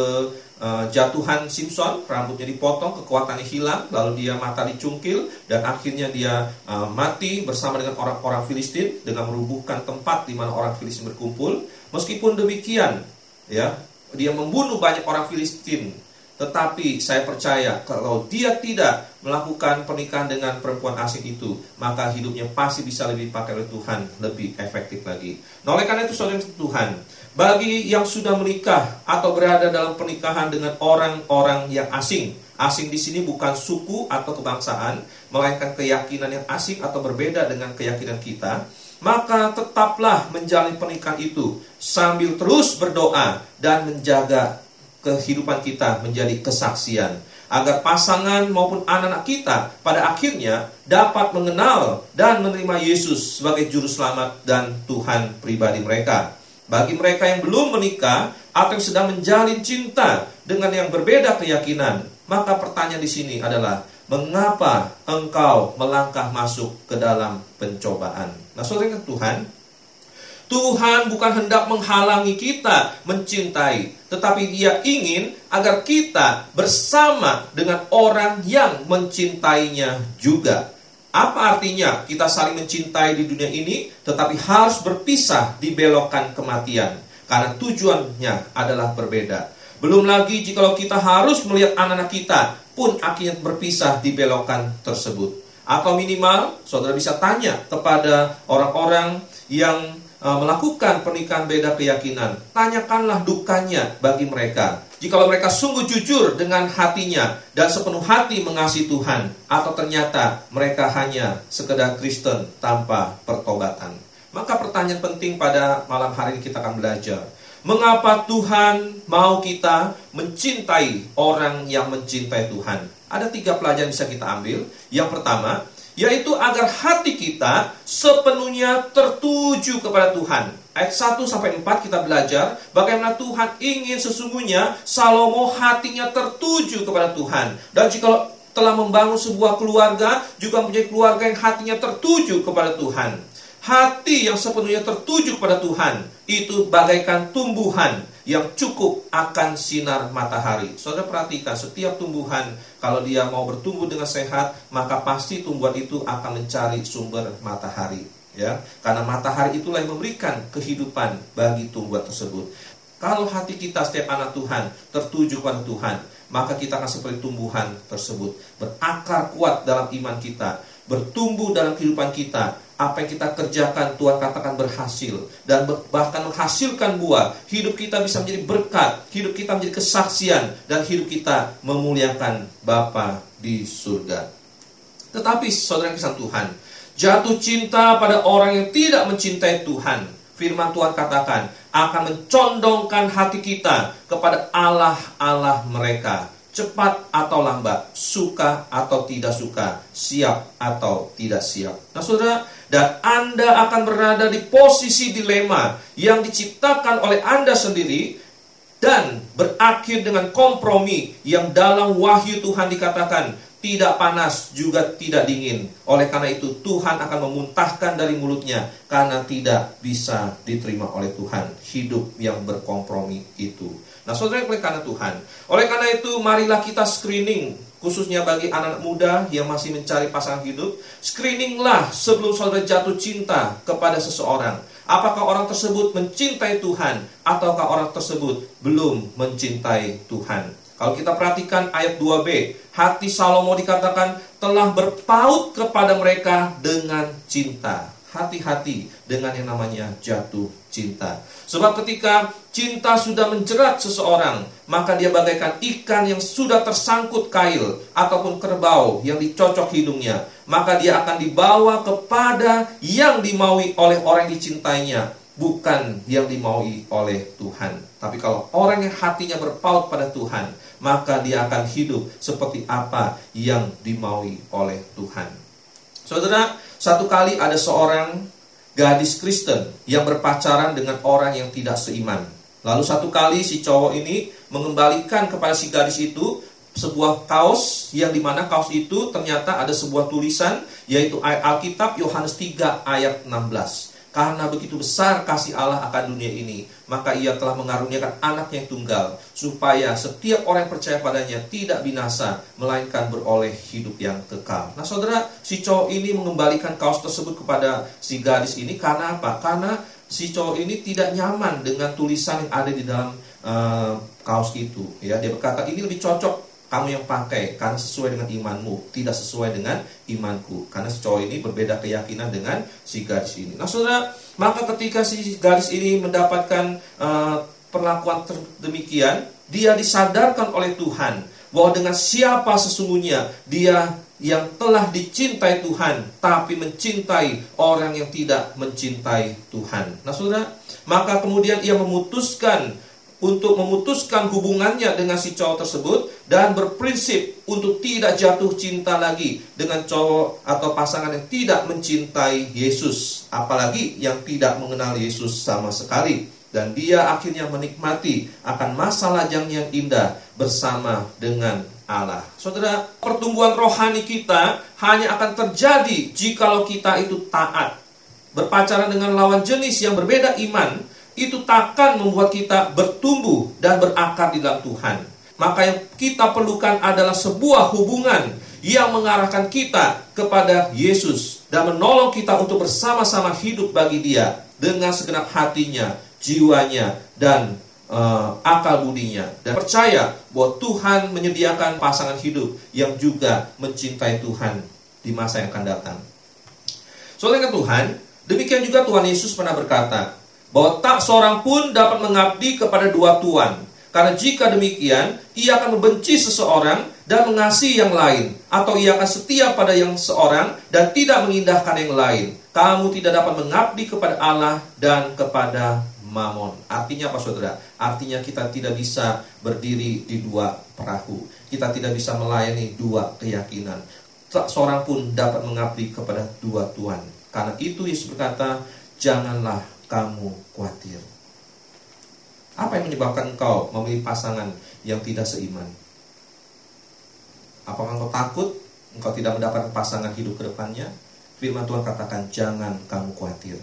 uh, jatuhan Simpson, rambutnya dipotong, kekuatannya hilang, lalu dia mata dicungkil dan akhirnya dia uh, mati bersama dengan orang-orang Filistin dengan merubuhkan tempat di mana orang Filistin berkumpul. Meskipun demikian, ya, dia membunuh banyak orang Filistin. Tetapi saya percaya kalau dia tidak melakukan pernikahan dengan perempuan asing itu, maka hidupnya pasti bisa lebih pakai oleh Tuhan, lebih efektif lagi. Nah, oleh karena itu saudara Tuhan, bagi yang sudah menikah atau berada dalam pernikahan dengan orang-orang yang asing, asing di sini bukan suku atau kebangsaan, melainkan keyakinan yang asing atau berbeda dengan keyakinan kita maka tetaplah menjalin pernikahan itu sambil terus berdoa dan menjaga kehidupan kita menjadi kesaksian agar pasangan maupun anak-anak kita pada akhirnya dapat mengenal dan menerima Yesus sebagai juru selamat dan Tuhan pribadi mereka. Bagi mereka yang belum menikah atau yang sedang menjalin cinta dengan yang berbeda keyakinan, maka pertanyaan di sini adalah mengapa engkau melangkah masuk ke dalam pencobaan? Nah, saudara Tuhan, Tuhan bukan hendak menghalangi kita mencintai, tetapi Dia ingin agar kita bersama dengan orang yang mencintainya juga. Apa artinya kita saling mencintai di dunia ini, tetapi harus berpisah di belokan kematian, karena tujuannya adalah berbeda. Belum lagi jika kita harus melihat anak-anak kita pun akhirnya berpisah di belokan tersebut. Atau minimal, saudara bisa tanya kepada orang-orang yang melakukan pernikahan beda keyakinan. Tanyakanlah dukanya bagi mereka. Jikalau mereka sungguh jujur dengan hatinya dan sepenuh hati mengasihi Tuhan, atau ternyata mereka hanya sekedar Kristen tanpa pertobatan. Maka pertanyaan penting pada malam hari ini kita akan belajar. Mengapa Tuhan mau kita mencintai orang yang mencintai Tuhan? Ada tiga pelajaran bisa kita ambil. Yang pertama, yaitu agar hati kita sepenuhnya tertuju kepada Tuhan. Ayat 1 sampai 4 kita belajar bagaimana Tuhan ingin sesungguhnya Salomo hatinya tertuju kepada Tuhan. Dan jika telah membangun sebuah keluarga, juga menjadi keluarga yang hatinya tertuju kepada Tuhan. Hati yang sepenuhnya tertuju kepada Tuhan itu bagaikan tumbuhan yang cukup akan sinar matahari. Saudara perhatikan setiap tumbuhan kalau dia mau bertumbuh dengan sehat, maka pasti tumbuhan itu akan mencari sumber matahari, ya. Karena matahari itulah yang memberikan kehidupan bagi tumbuhan tersebut. Kalau hati kita setiap anak Tuhan tertuju kepada Tuhan, maka kita akan seperti tumbuhan tersebut, berakar kuat dalam iman kita, bertumbuh dalam kehidupan kita, apa yang kita kerjakan Tuhan katakan berhasil dan bahkan menghasilkan buah. Hidup kita bisa menjadi berkat, hidup kita menjadi kesaksian dan hidup kita memuliakan Bapa di surga. Tetapi saudara yang Tuhan, jatuh cinta pada orang yang tidak mencintai Tuhan. Firman Tuhan katakan akan mencondongkan hati kita kepada Allah-Allah mereka cepat atau lambat, suka atau tidak suka, siap atau tidak siap. Nah, saudara, dan Anda akan berada di posisi dilema yang diciptakan oleh Anda sendiri dan berakhir dengan kompromi yang dalam wahyu Tuhan dikatakan tidak panas juga tidak dingin. Oleh karena itu Tuhan akan memuntahkan dari mulutnya karena tidak bisa diterima oleh Tuhan hidup yang berkompromi itu. Nah, saudara oleh karena Tuhan, oleh karena itu marilah kita screening khususnya bagi anak muda yang masih mencari pasangan hidup, screeninglah sebelum saudara jatuh cinta kepada seseorang. Apakah orang tersebut mencintai Tuhan ataukah orang tersebut belum mencintai Tuhan? Kalau kita perhatikan ayat 2b, hati Salomo dikatakan telah berpaut kepada mereka dengan cinta. Hati-hati dengan yang namanya jatuh cinta. Sebab ketika cinta sudah menjerat seseorang, maka dia bagaikan ikan yang sudah tersangkut kail ataupun kerbau yang dicocok hidungnya. Maka dia akan dibawa kepada yang dimaui oleh orang yang dicintainya, bukan yang dimaui oleh Tuhan. Tapi kalau orang yang hatinya berpaut pada Tuhan, maka dia akan hidup seperti apa yang dimaui oleh Tuhan. Saudara, satu kali ada seorang gadis Kristen yang berpacaran dengan orang yang tidak seiman. Lalu satu kali si cowok ini mengembalikan kepada si gadis itu sebuah kaos yang di mana kaos itu ternyata ada sebuah tulisan yaitu Alkitab Yohanes 3 ayat 16. Karena begitu besar kasih Allah akan dunia ini, maka ia telah mengaruniakan anaknya yang tunggal, supaya setiap orang yang percaya padanya tidak binasa, melainkan beroleh hidup yang kekal. Nah saudara, si cowok ini mengembalikan kaos tersebut kepada si gadis ini karena apa? Karena si cowok ini tidak nyaman dengan tulisan yang ada di dalam uh, kaos itu. Ya, dia berkata ini lebih cocok kamu yang pakai karena sesuai dengan imanmu, tidak sesuai dengan imanku. Karena si cowok ini berbeda keyakinan dengan si gadis ini. Nah, saudara, maka ketika si gadis ini mendapatkan uh, perlakuan demikian, dia disadarkan oleh Tuhan bahwa dengan siapa sesungguhnya dia yang telah dicintai Tuhan, tapi mencintai orang yang tidak mencintai Tuhan. Nah, saudara, maka kemudian ia memutuskan untuk memutuskan hubungannya dengan si cowok tersebut dan berprinsip untuk tidak jatuh cinta lagi dengan cowok atau pasangan yang tidak mencintai Yesus, apalagi yang tidak mengenal Yesus sama sekali. Dan dia akhirnya menikmati akan masa lajang yang indah bersama dengan Allah. Saudara, pertumbuhan rohani kita hanya akan terjadi jikalau kita itu taat. Berpacaran dengan lawan jenis yang berbeda iman, itu takkan membuat kita bertumbuh dan berakar di dalam Tuhan. Maka yang kita perlukan adalah sebuah hubungan yang mengarahkan kita kepada Yesus dan menolong kita untuk bersama-sama hidup bagi Dia dengan segenap hatinya, jiwanya, dan uh, akal budinya. Dan percaya bahwa Tuhan menyediakan pasangan hidup yang juga mencintai Tuhan di masa yang akan datang. Soalnya Tuhan, demikian juga Tuhan Yesus pernah berkata, bahwa tak seorang pun dapat mengabdi kepada dua tuan. Karena jika demikian, ia akan membenci seseorang dan mengasihi yang lain, atau ia akan setia pada yang seorang dan tidak mengindahkan yang lain. kamu tidak dapat mengabdi kepada Allah dan kepada mamon. Artinya apa saudara? Artinya kita tidak bisa berdiri di dua perahu. Kita tidak bisa melayani dua keyakinan. Tak seorang pun dapat mengabdi kepada dua Tuhan. Karena itu Yesus berkata, janganlah kamu khawatir. Apa yang menyebabkan engkau memilih pasangan yang tidak seiman? Apakah engkau takut engkau tidak mendapatkan pasangan hidup ke depannya? Firman Tuhan katakan jangan kamu khawatir.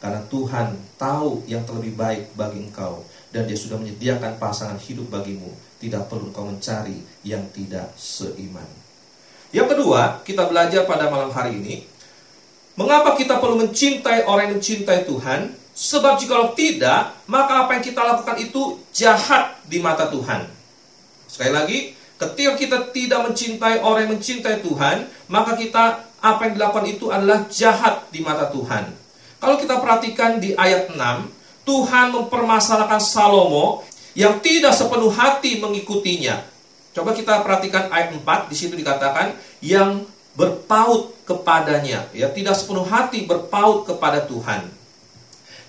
Karena Tuhan tahu yang terlebih baik bagi engkau dan dia sudah menyediakan pasangan hidup bagimu. Tidak perlu engkau mencari yang tidak seiman. Yang kedua, kita belajar pada malam hari ini, mengapa kita perlu mencintai orang yang mencintai Tuhan? Sebab jikalau tidak, maka apa yang kita lakukan itu jahat di mata Tuhan. Sekali lagi, Ketika kita tidak mencintai orang yang mencintai Tuhan, maka kita apa yang dilakukan itu adalah jahat di mata Tuhan. Kalau kita perhatikan di ayat 6, Tuhan mempermasalahkan Salomo yang tidak sepenuh hati mengikutinya. Coba kita perhatikan ayat 4, di situ dikatakan yang berpaut kepadanya, ya tidak sepenuh hati berpaut kepada Tuhan.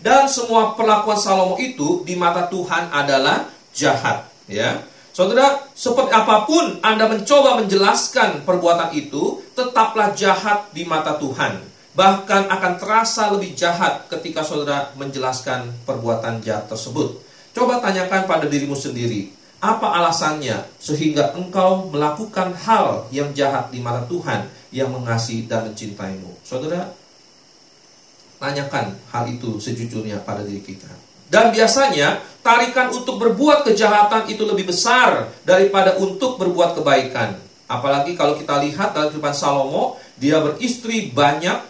Dan semua perlakuan Salomo itu di mata Tuhan adalah jahat, ya. Saudara, seperti apa pun Anda mencoba menjelaskan perbuatan itu, tetaplah jahat di mata Tuhan. Bahkan akan terasa lebih jahat ketika saudara menjelaskan perbuatan jahat tersebut. Coba tanyakan pada dirimu sendiri, apa alasannya sehingga engkau melakukan hal yang jahat di mata Tuhan yang mengasihi dan mencintaimu? Saudara, tanyakan hal itu sejujurnya pada diri kita. Dan biasanya tarikan untuk berbuat kejahatan itu lebih besar daripada untuk berbuat kebaikan. Apalagi kalau kita lihat dalam kehidupan Salomo, dia beristri banyak,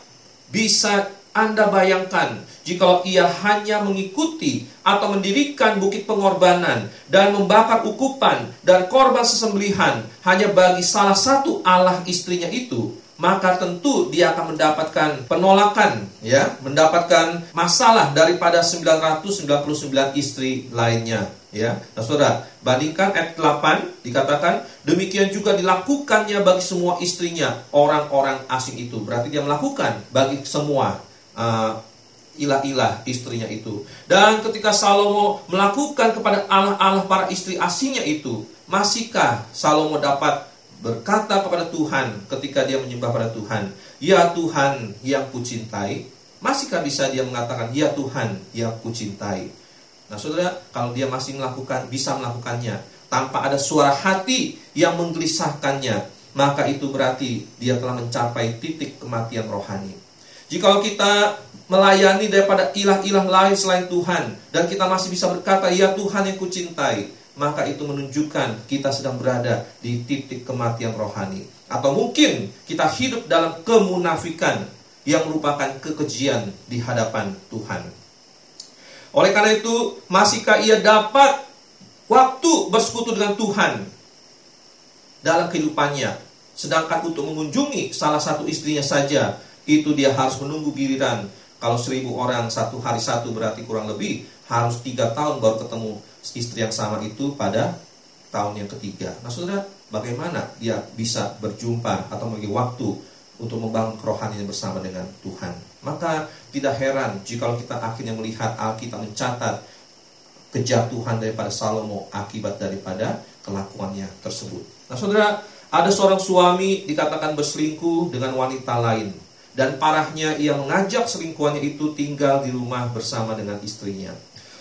bisa Anda bayangkan jika ia hanya mengikuti atau mendirikan bukit pengorbanan dan membakar ukupan dan korban sesembelihan hanya bagi salah satu Allah istrinya itu, maka tentu dia akan mendapatkan penolakan ya, mendapatkan masalah daripada 999 istri lainnya ya. Nah, Saudara, bandingkan ayat 8 dikatakan demikian juga dilakukannya bagi semua istrinya orang-orang asing itu. Berarti dia melakukan bagi semua uh, ilah-ilah istrinya itu. Dan ketika Salomo melakukan kepada Allah-Allah para istri asingnya itu, masihkah Salomo dapat berkata kepada Tuhan ketika dia menyembah pada Tuhan, "Ya Tuhan yang kucintai." Masihkah bisa dia mengatakan, "Ya Tuhan yang kucintai"? Nah, Saudara, kalau dia masih melakukan bisa melakukannya tanpa ada suara hati yang menggelisahkannya, maka itu berarti dia telah mencapai titik kematian rohani. Jika kita melayani daripada ilah-ilah lain selain Tuhan dan kita masih bisa berkata, "Ya Tuhan yang kucintai", maka itu menunjukkan kita sedang berada di titik kematian rohani. Atau mungkin kita hidup dalam kemunafikan yang merupakan kekejian di hadapan Tuhan. Oleh karena itu, masihkah ia dapat waktu bersekutu dengan Tuhan dalam kehidupannya? Sedangkan untuk mengunjungi salah satu istrinya saja, itu dia harus menunggu giliran. Kalau seribu orang satu hari satu berarti kurang lebih harus tiga tahun baru ketemu istri yang sama itu pada tahun yang ketiga. Nah saudara, bagaimana dia bisa berjumpa atau memiliki waktu untuk membangun kerohanian bersama dengan Tuhan. Maka tidak heran jika kita akhirnya melihat Alkitab mencatat kejatuhan daripada Salomo akibat daripada kelakuannya tersebut. Nah saudara, ada seorang suami dikatakan berselingkuh dengan wanita lain. Dan parahnya ia mengajak selingkuhannya itu tinggal di rumah bersama dengan istrinya.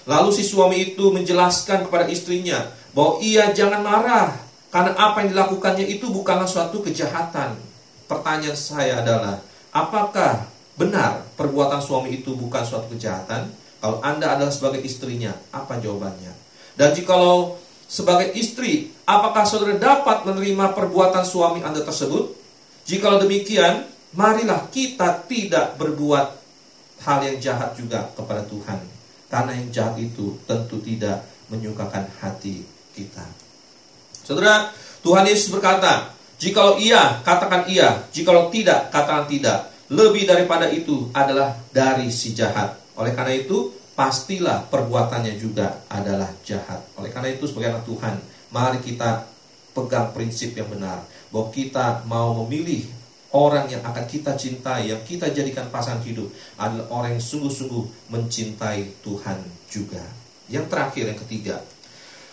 Lalu si suami itu menjelaskan kepada istrinya bahwa ia jangan marah karena apa yang dilakukannya itu bukanlah suatu kejahatan. Pertanyaan saya adalah, apakah benar perbuatan suami itu bukan suatu kejahatan? Kalau Anda adalah sebagai istrinya, apa jawabannya? Dan jikalau sebagai istri, apakah saudara dapat menerima perbuatan suami Anda tersebut? Jikalau demikian, marilah kita tidak berbuat hal yang jahat juga kepada Tuhan. Karena yang jahat itu tentu tidak menyukakan hati kita. Saudara, Tuhan Yesus berkata, jikalau iya, katakan iya. Jikalau tidak, katakan tidak. Lebih daripada itu adalah dari si jahat. Oleh karena itu, pastilah perbuatannya juga adalah jahat. Oleh karena itu, sebagai anak Tuhan, mari kita pegang prinsip yang benar. Bahwa kita mau memilih orang yang akan kita cintai, yang kita jadikan pasangan hidup adalah orang yang sungguh-sungguh mencintai Tuhan juga. Yang terakhir, yang ketiga.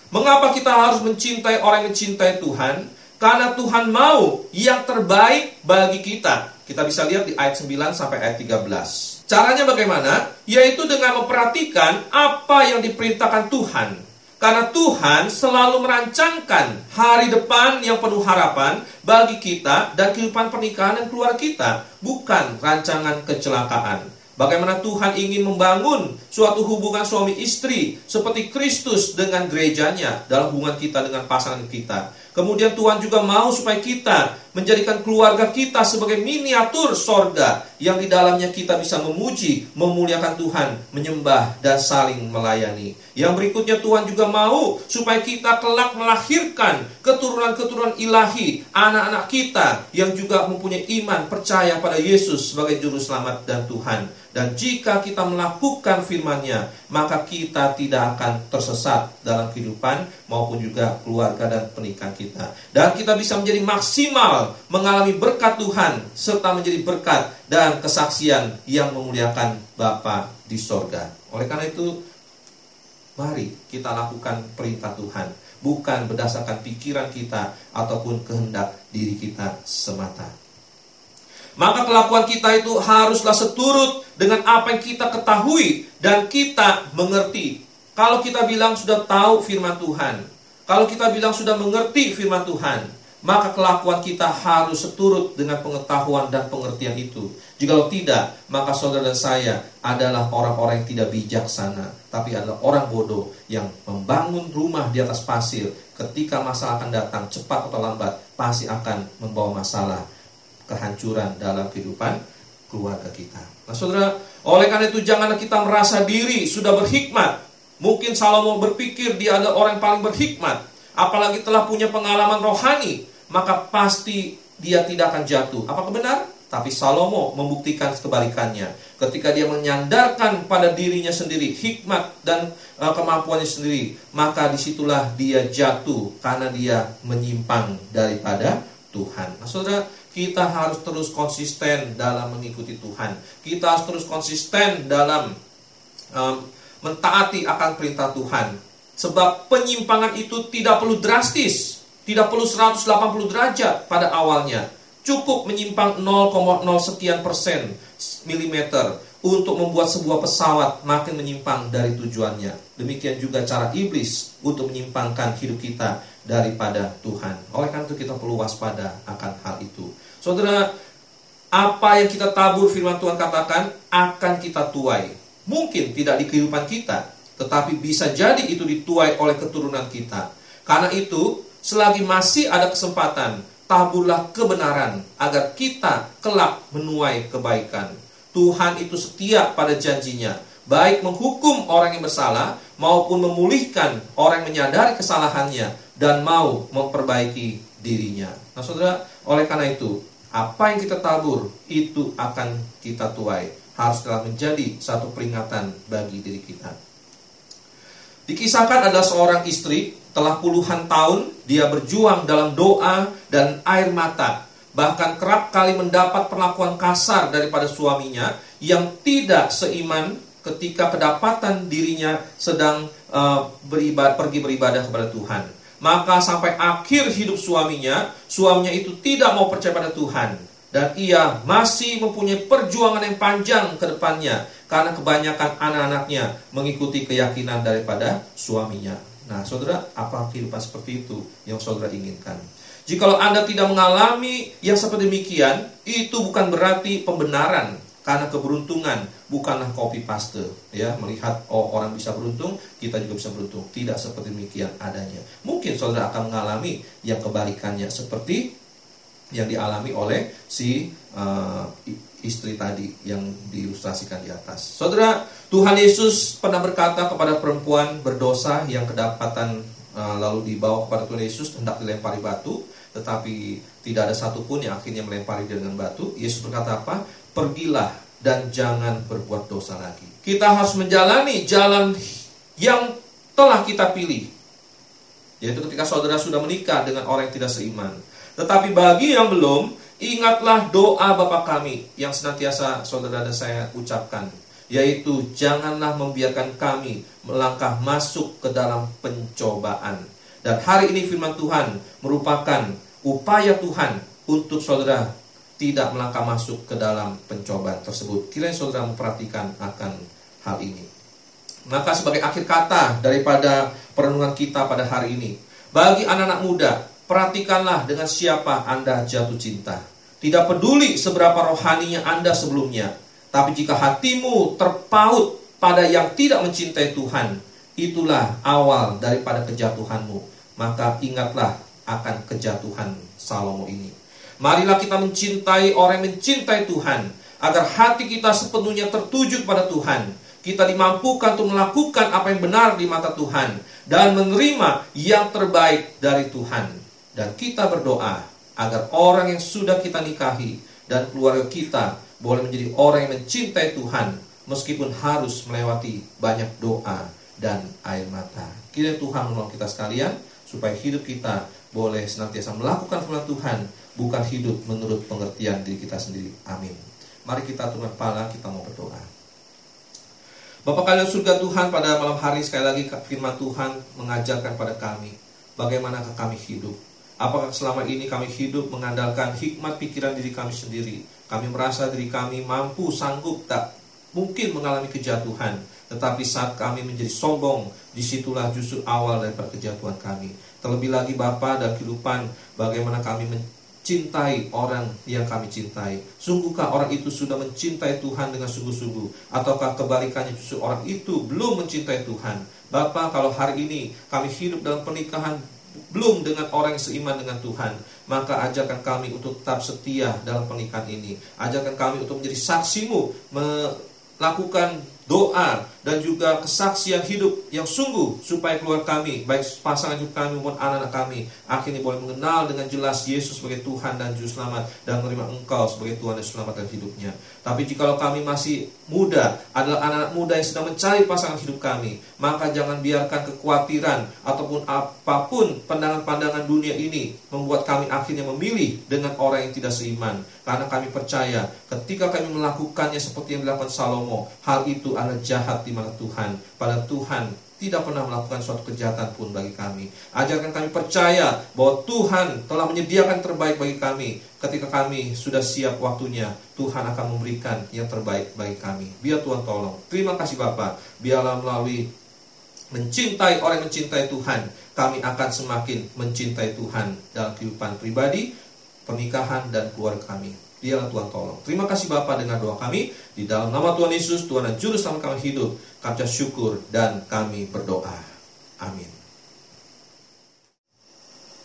Mengapa kita harus mencintai orang yang mencintai Tuhan? Karena Tuhan mau yang terbaik bagi kita. Kita bisa lihat di ayat 9 sampai ayat 13. Caranya bagaimana? Yaitu dengan memperhatikan apa yang diperintahkan Tuhan karena Tuhan selalu merancangkan hari depan yang penuh harapan bagi kita dan kehidupan pernikahan dan keluarga kita, bukan rancangan kecelakaan. Bagaimana Tuhan ingin membangun suatu hubungan suami istri seperti Kristus dengan gerejanya dalam hubungan kita dengan pasangan kita. Kemudian Tuhan juga mau supaya kita menjadikan keluarga kita sebagai miniatur sorga yang di dalamnya kita bisa memuji, memuliakan Tuhan, menyembah dan saling melayani. Yang berikutnya Tuhan juga mau supaya kita kelak melahirkan keturunan-keturunan ilahi, anak-anak kita yang juga mempunyai iman percaya pada Yesus sebagai juru selamat dan Tuhan. Dan jika kita melakukan firman-Nya, maka kita tidak akan tersesat dalam kehidupan maupun juga keluarga dan pernikahan kita. Dan kita bisa menjadi maksimal mengalami berkat Tuhan serta menjadi berkat dan kesaksian yang memuliakan Bapa di sorga. Oleh karena itu, mari kita lakukan perintah Tuhan, bukan berdasarkan pikiran kita ataupun kehendak diri kita semata. Maka kelakuan kita itu haruslah seturut dengan apa yang kita ketahui dan kita mengerti. Kalau kita bilang sudah tahu firman Tuhan, kalau kita bilang sudah mengerti firman Tuhan, maka kelakuan kita harus seturut dengan pengetahuan dan pengertian itu. Jika tidak, maka saudara dan saya adalah orang-orang yang tidak bijaksana, tapi adalah orang bodoh yang membangun rumah di atas pasir. Ketika masalah akan datang, cepat atau lambat, pasti akan membawa masalah kehancuran dalam kehidupan keluarga kita. Nah saudara, oleh karena itu janganlah kita merasa diri sudah berhikmat. Mungkin Salomo berpikir dia adalah orang paling berhikmat. Apalagi telah punya pengalaman rohani. Maka pasti dia tidak akan jatuh. Apakah benar? Tapi Salomo membuktikan kebalikannya. Ketika dia menyandarkan pada dirinya sendiri, hikmat dan uh, kemampuannya sendiri, maka di situlah dia jatuh karena dia menyimpang daripada Tuhan. Nah, saudara, kita harus terus konsisten dalam mengikuti Tuhan. Kita harus terus konsisten dalam um, mentaati akan perintah Tuhan. Sebab penyimpangan itu tidak perlu drastis, tidak perlu 180 derajat pada awalnya. Cukup menyimpang 0,0 sekian persen milimeter untuk membuat sebuah pesawat makin menyimpang dari tujuannya. Demikian juga cara iblis untuk menyimpangkan hidup kita daripada Tuhan. Oleh karena itu kita perlu waspada akan hal itu. Saudara, apa yang kita tabur firman Tuhan katakan akan kita tuai. Mungkin tidak di kehidupan kita, tetapi bisa jadi itu dituai oleh keturunan kita. Karena itu, selagi masih ada kesempatan, taburlah kebenaran agar kita kelak menuai kebaikan. Tuhan itu setia pada janjinya, baik menghukum orang yang bersalah maupun memulihkan orang yang menyadari kesalahannya dan mau memperbaiki dirinya. Nah, Saudara, oleh karena itu, apa yang kita tabur itu akan kita tuai. Harus telah menjadi satu peringatan bagi diri kita. Dikisahkan ada seorang istri telah puluhan tahun dia berjuang dalam doa dan air mata. Bahkan kerap kali mendapat perlakuan kasar daripada suaminya yang tidak seiman ketika kedapatan dirinya sedang uh, beribadah, pergi beribadah kepada Tuhan. Maka sampai akhir hidup suaminya, suaminya itu tidak mau percaya pada Tuhan. Dan ia masih mempunyai perjuangan yang panjang ke depannya. Karena kebanyakan anak-anaknya mengikuti keyakinan daripada suaminya. Nah saudara, apa kehidupan seperti itu yang saudara inginkan? Jikalau Anda tidak mengalami yang seperti demikian, itu bukan berarti pembenaran karena keberuntungan bukanlah copy paste ya. Melihat oh orang bisa beruntung kita juga bisa beruntung. Tidak seperti demikian adanya. Mungkin saudara akan mengalami yang kebalikannya seperti yang dialami oleh si uh, istri tadi yang diilustrasikan di atas. Saudara Tuhan Yesus pernah berkata kepada perempuan berdosa yang kedapatan uh, lalu dibawa kepada Tuhan Yesus hendak dilempari batu. Tetapi tidak ada satupun yang akhirnya melempari dengan batu. Yesus berkata apa pergilah dan jangan berbuat dosa lagi. Kita harus menjalani jalan yang telah kita pilih. Yaitu ketika saudara sudah menikah dengan orang yang tidak seiman. Tetapi bagi yang belum, Ingatlah doa Bapa kami yang senantiasa saudara dan saya ucapkan, yaitu janganlah membiarkan kami melangkah masuk ke dalam pencobaan. Dan hari ini firman Tuhan merupakan upaya Tuhan untuk saudara tidak melangkah masuk ke dalam pencobaan tersebut. Kiranya saudara memperhatikan akan hal ini. Maka sebagai akhir kata daripada perenungan kita pada hari ini, bagi anak-anak muda, perhatikanlah dengan siapa Anda jatuh cinta. Tidak peduli seberapa rohaninya Anda sebelumnya, tapi jika hatimu terpaut pada yang tidak mencintai Tuhan, itulah awal daripada kejatuhanmu. Maka ingatlah akan kejatuhan Salomo ini. Marilah kita mencintai orang yang mencintai Tuhan, agar hati kita sepenuhnya tertuju kepada Tuhan. Kita dimampukan untuk melakukan apa yang benar di mata Tuhan dan menerima yang terbaik dari Tuhan. Dan kita berdoa agar orang yang sudah kita nikahi dan keluarga kita boleh menjadi orang yang mencintai Tuhan meskipun harus melewati banyak doa dan air mata. Kiranya Tuhan menolong kita sekalian supaya hidup kita boleh senantiasa melakukan firman Tuhan, bukan hidup menurut pengertian diri kita sendiri. Amin. Mari kita turun kepala, kita mau berdoa. Bapak kalian surga Tuhan pada malam hari sekali lagi firman Tuhan mengajarkan pada kami bagaimana kami hidup. Apakah selama ini kami hidup mengandalkan hikmat pikiran diri kami sendiri? Kami merasa diri kami mampu, sanggup, tak mungkin mengalami kejatuhan. Tetapi saat kami menjadi sombong, di situlah justru awal daripada kejatuhan kami. Terlebih lagi Bapa dan kehidupan bagaimana kami mencintai orang yang kami cintai. Sungguhkah orang itu sudah mencintai Tuhan dengan sungguh-sungguh? Ataukah kebalikannya justru orang itu belum mencintai Tuhan? Bapak, kalau hari ini kami hidup dalam pernikahan belum dengan orang yang seiman dengan Tuhan, maka ajarkan kami untuk tetap setia dalam pernikahan ini. Ajarkan kami untuk menjadi saksimu, melakukan doa dan juga kesaksian hidup yang sungguh supaya keluar kami baik pasangan hidup kami maupun anak-anak kami akhirnya boleh mengenal dengan jelas Yesus sebagai Tuhan dan Juru Selamat dan menerima Engkau sebagai Tuhan dan Selamat dalam hidupnya. Tapi jikalau kami masih muda adalah anak-anak muda yang sedang mencari pasangan hidup kami, maka jangan biarkan kekhawatiran ataupun apa pun pandangan-pandangan dunia ini membuat kami akhirnya memilih dengan orang yang tidak seiman. Karena kami percaya ketika kami melakukannya seperti yang dilakukan Salomo, hal itu adalah jahat di mana Tuhan. Pada Tuhan tidak pernah melakukan suatu kejahatan pun bagi kami. Ajarkan kami percaya bahwa Tuhan telah menyediakan terbaik bagi kami. Ketika kami sudah siap waktunya, Tuhan akan memberikan yang terbaik bagi kami. Biar Tuhan tolong. Terima kasih Bapak. Biarlah melalui mencintai orang yang mencintai Tuhan, kami akan semakin mencintai Tuhan dalam kehidupan pribadi, pernikahan, dan keluarga kami. Dialah Tuhan tolong. Terima kasih Bapak dengan doa kami. Di dalam nama Tuhan Yesus, Tuhan dan Juru Selamat kami hidup. Kami syukur dan kami berdoa. Amin.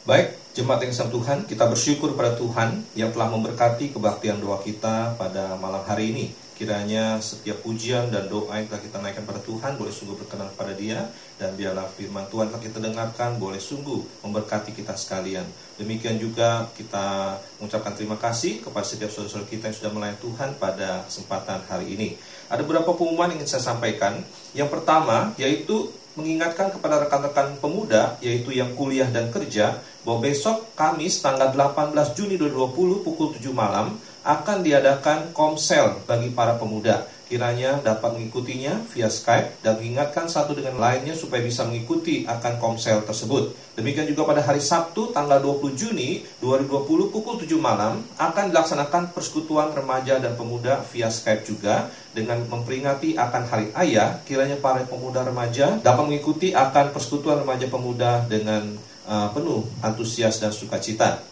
Baik, jemaat yang sama Tuhan, kita bersyukur pada Tuhan yang telah memberkati kebaktian doa kita pada malam hari ini. Kiranya setiap pujian dan doa yang telah kita naikkan pada Tuhan boleh sungguh berkenan pada dia dan biarlah firman Tuhan yang kita dengarkan boleh sungguh memberkati kita sekalian. Demikian juga kita mengucapkan terima kasih kepada setiap saudara-saudara kita yang sudah melayani Tuhan pada kesempatan hari ini. Ada beberapa pengumuman yang ingin saya sampaikan. Yang pertama yaitu mengingatkan kepada rekan-rekan pemuda yaitu yang kuliah dan kerja bahwa besok Kamis tanggal 18 Juni 2020 pukul 7 malam akan diadakan komsel bagi para pemuda. Kiranya dapat mengikutinya via Skype dan mengingatkan satu dengan lainnya supaya bisa mengikuti akan komsel tersebut. Demikian juga pada hari Sabtu tanggal 20 Juni 2020 pukul 7 malam akan dilaksanakan persekutuan remaja dan pemuda via Skype juga dengan memperingati akan Hari Ayah. Kiranya para pemuda remaja dapat mengikuti akan persekutuan remaja pemuda dengan uh, penuh antusias dan sukacita.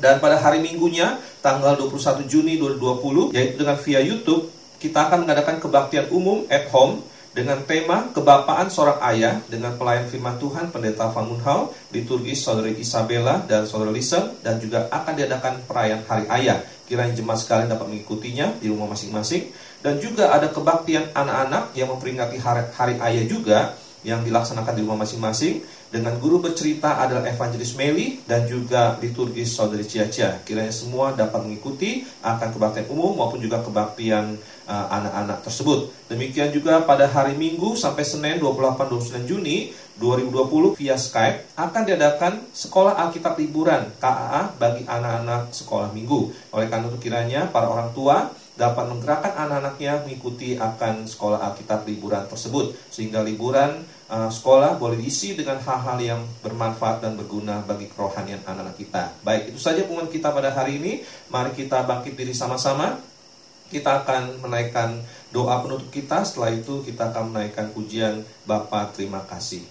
Dan pada hari Minggunya, tanggal 21 Juni 2020, yaitu dengan via YouTube, kita akan mengadakan kebaktian umum at home dengan tema kebapaan seorang ayah dengan pelayan firman Tuhan Pendeta Van Munhau, liturgis Saudari Isabella dan Saudara Lisa, dan juga akan diadakan perayaan Hari Ayah. Kiranya jemaat sekalian dapat mengikutinya di rumah masing-masing. Dan juga ada kebaktian anak-anak yang memperingati hari, hari Ayah juga yang dilaksanakan di rumah masing-masing dengan guru bercerita adalah Evangelis Meli dan juga liturgis Saudari Cia-Cia. Kiranya semua dapat mengikuti akan kebaktian umum maupun juga kebaktian uh, anak-anak tersebut. Demikian juga pada hari Minggu sampai Senin 28-29 Juni 2020 via Skype akan diadakan Sekolah Alkitab Liburan KAA bagi anak-anak sekolah minggu. Oleh karena itu kiranya para orang tua dapat menggerakkan anak-anaknya mengikuti akan sekolah Alkitab liburan tersebut sehingga liburan uh, sekolah boleh diisi dengan hal-hal yang bermanfaat dan berguna bagi kerohanian anak-anak kita. Baik, itu saja pengumuman kita pada hari ini. Mari kita bangkit diri sama-sama. Kita akan menaikkan doa penutup kita. Setelah itu kita akan menaikkan pujian Bapa terima kasih.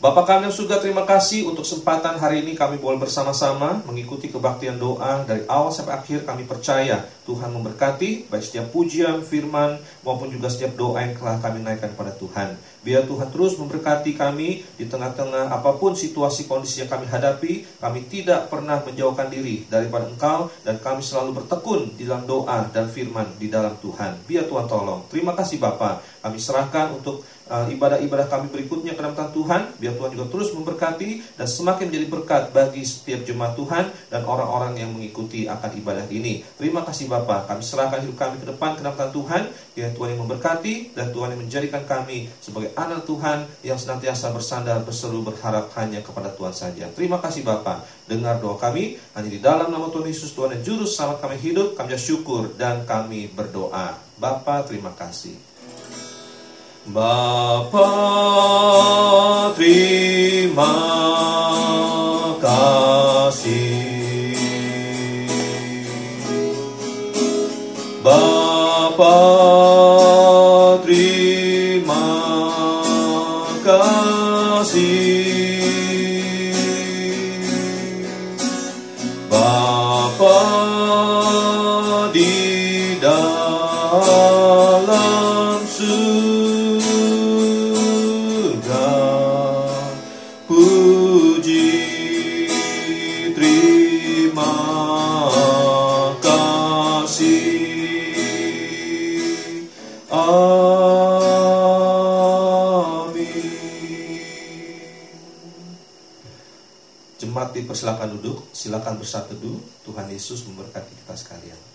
Bapak kami yang surga terima kasih untuk kesempatan hari ini kami boleh bersama-sama mengikuti kebaktian doa dari awal sampai akhir kami percaya Tuhan memberkati baik setiap pujian, firman maupun juga setiap doa yang telah kami naikkan pada Tuhan. Biar Tuhan terus memberkati kami di tengah-tengah apa pun situasi kondisi yang kami hadapi, kami tidak pernah menjauhkan diri daripada Engkau dan kami selalu bertekun di dalam doa dan firman di dalam Tuhan. Biar Tuhan tolong. Terima kasih Bapak. Kami serahkan untuk uh, ibadah-ibadah kami berikutnya ke dalam Tuhan. Biar Tuhan juga terus memberkati dan semakin menjadi berkat bagi setiap jemaat Tuhan dan orang-orang yang mengikuti akan ibadah ini. Terima kasih Bapak. Kami serahkan hidup kami ke depan ke dalam Tuhan. Biar Tuhan yang memberkati dan Tuhan yang menjadikan kami sebagai anak Tuhan yang senantiasa bersandar berseru berharap hanya kepada Tuhan saja. Terima kasih Bapak. Dengar doa kami hanya di dalam nama Tuhan Yesus Tuhan yang juru selamat kami hidup. Kami syukur dan kami berdoa. Bapak terima kasih. Bapa terima kasih. Bapa Silakan duduk, silakan bersatu. Tuhan Yesus memberkati kita sekalian.